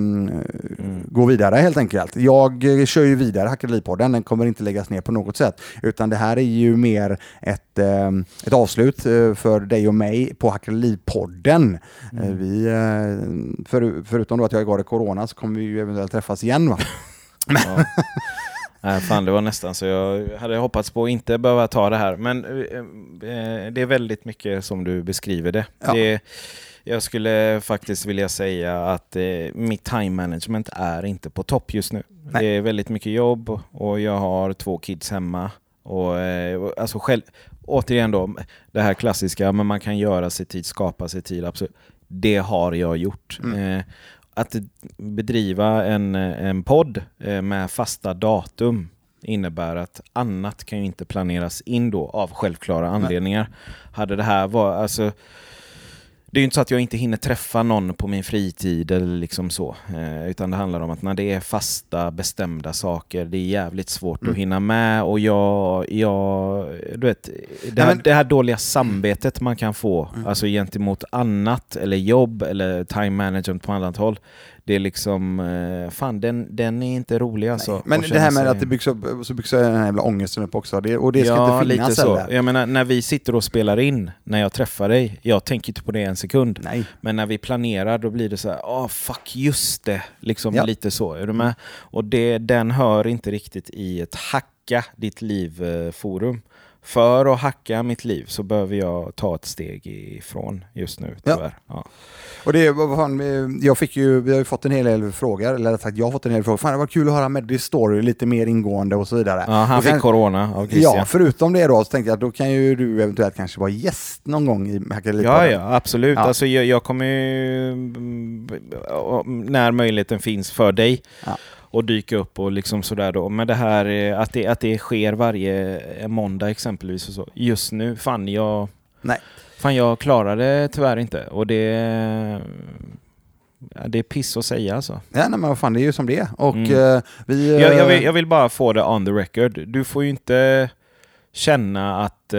gå vidare helt enkelt. Jag eh, kör ju vidare Hackeripodden, den kommer inte läggas ner på något sätt. Utan det här är ju mer ett, eh, ett avslut eh, för dig och mig på Hackeripodden. Eh, vi, eh, för, förutom då att jag har corona så kommer vi ju eventuellt träffas igen va? Ja. Nej, fan, det var nästan så jag hade hoppats på att inte behöva ta det här. Men eh, eh, det är väldigt mycket som du beskriver det. Ja. det jag skulle faktiskt vilja säga att eh, mitt time management är inte på topp just nu. Nej. Det är väldigt mycket jobb och jag har två kids hemma. Och, eh, alltså själv, återigen då, det här klassiska, men man kan göra sig tid, skapa sig tid, absolut. Det har jag gjort. Mm. Eh, att bedriva en, en podd eh, med fasta datum innebär att annat kan ju inte planeras in då av självklara anledningar. Hade det här varit, alltså det är ju inte så att jag inte hinner träffa någon på min fritid eller liksom så. Eh, utan det handlar om att när det är fasta, bestämda saker, det är jävligt svårt Mm. att hinna med och jag, jag du vet, det här, men- det här dåliga samvetet man kan få, Mm. alltså gentemot annat eller jobb eller time management på annat håll. Det är liksom, eh, fan den, den är inte rolig alltså. Men att det här med sig- att det byggs upp, så byggs den här jävla ångesten upp också. Det, och det ska ja, inte finnas lite så. heller. Jag menar, när vi sitter och spelar in, när jag träffar dig, jag tänker inte på det en sekund. Nej. Men när vi planerar då blir det så här, åh fuck just det, liksom Ja. lite så. Är du med? Och det, den hör inte riktigt i ett hacka ditt liv-forum. För att hacka mitt liv så behöver jag ta ett steg ifrån just nu Ja. tyvärr. Ja. Och det, fan, jag fick ju, vi har ju fått en hel del frågor, eller sagt jag har fått en hel del frågor. Fan det var kul att höra Meddys story lite mer ingående och så vidare. Ja, han Och fick sen- corona av Christian. Ja, förutom det då så tänkte jag att då kan ju du eventuellt kanske vara gäst någon gång i Ja, Hackeripodden. ja, absolut. Ja. Alltså, jag, jag kommer ju, när möjligheten finns för dig, Ja. Och dyka upp och liksom sådär då. Men det här eh, att det, att det sker varje eh, måndag exempelvis och så. Just nu, fan jag, Nej. fan jag klarar det tyvärr inte. Och det, ja, det är piss att säga alltså. Ja, nej, men vad fan, det är ju som det är. Och Mm. eh, vi... Jag, jag, vill, jag vill bara få det on the record. Du får ju inte känna att eh,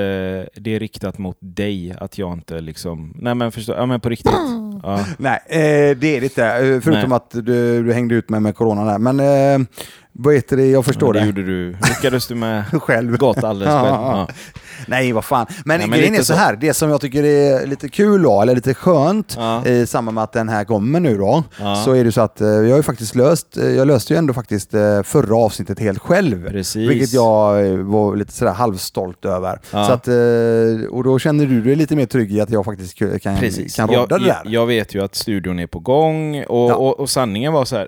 det är riktat mot dig, att jag inte liksom... Nej men förstå, ja men på riktigt. Ja. Nej, eh, det är det inte. Eh, Förutom Nej. att du, du hängde ut mig med corona där. Men eh, vad heter det, jag förstår Ja, det det. gjorde du. Lyckades du med Själv. gott alldeles själv. Ja. Nej, vad fan. Men, Ja, men grejen är så så. här, det som jag tycker är lite kul då, eller lite skönt Ja. i samband med att den här kommer nu då, Ja. så är det så att eh, jag har ju faktiskt löst, eh, jag löste ju ändå faktiskt eh, förra avsnittet helt själv. Precis. Vilket jag var lite sådär halvstolt över. Ja. Så att, och då känner du dig lite mer trygg i att jag faktiskt kan, Precis. kan rodda jag, det där. jag, vet ju att studion är på gång och, Ja. och, och sanningen var så här.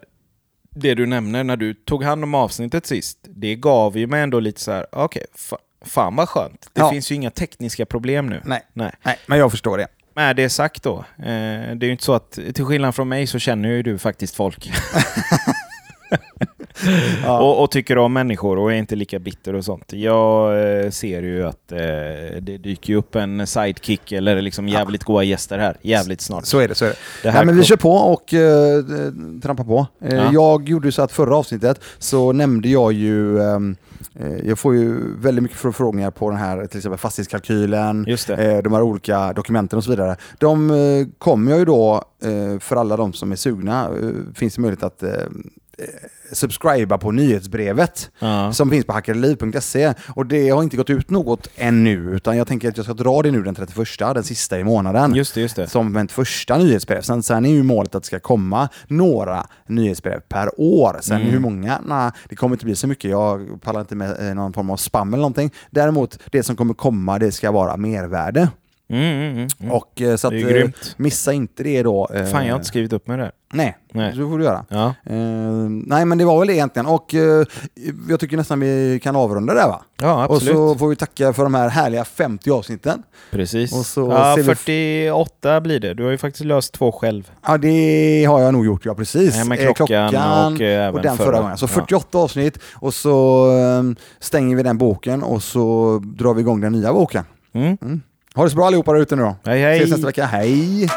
Det du nämner när du tog hand om avsnittet sist, det gav ju mig ändå lite så här, okej, fa, fan vad skönt. Det Ja. finns ju inga tekniska problem nu. Nej. Nej. Nej, men jag förstår det. Med det sagt då, eh, det är ju inte så att, till skillnad från mig så känner ju du faktiskt folk. och, och tycker om människor och är inte lika bitter och sånt. Jag eh, ser ju att eh, det dyker upp en sidekick eller liksom jävligt goa gäster här, jävligt snart. Så är det. Så är det. Det Nej, men vi kör på och uh, trampar på. Eh, Ja. Jag gjorde så att förra avsnittet så nämnde jag ju ehm, eh, jag får ju väldigt mycket förfrågningar på den här till exempel fastighetskalkylen, eh, de här olika dokumenten och så vidare. De eh, kommer jag ju då, eh, för alla de som är sugna, eh, finns det möjlighet att eh, eh, subscriba på nyhetsbrevet Ja. som finns på hackerliv.se. Och det har inte gått ut något ännu, utan jag tänker att jag ska dra det nu den 31, den sista i månaden Just det, just det. som ett första nyhetsbrev. Sen, sen är ju målet att det ska komma några nyhetsbrev per år. Sen Mm. hur många? Nej, det kommer inte bli så mycket. Jag pallar inte med eh, någon form av spam eller någonting. Däremot, det som kommer komma, det ska vara mervärde. Mm, mm, mm, mm. Och eh, så att, Det eh, missa inte det då. eh, Fan, jag har inte skrivit upp mig där. Nej, Nej. så får du göra. Ja. Nej, men det var väl det egentligen. Och jag tycker nästan vi kan avrunda där va? ja, Och absolut. så får vi tacka för de här härliga 50 avsnitten. Precis. och så ja, ser vi- 48 blir det. Du har ju faktiskt löst två själv. Ja, det har jag nog gjort, ja precis. Ja, men Eh, klockan och, även den förra, förra. gången. Så Ja. 48 avsnitt och så stänger vi den boken och så drar vi igång den nya boken. Mm. Ha det så bra allihopa där ute nu då. Hej, hej. Ses nästa vecka. Hej!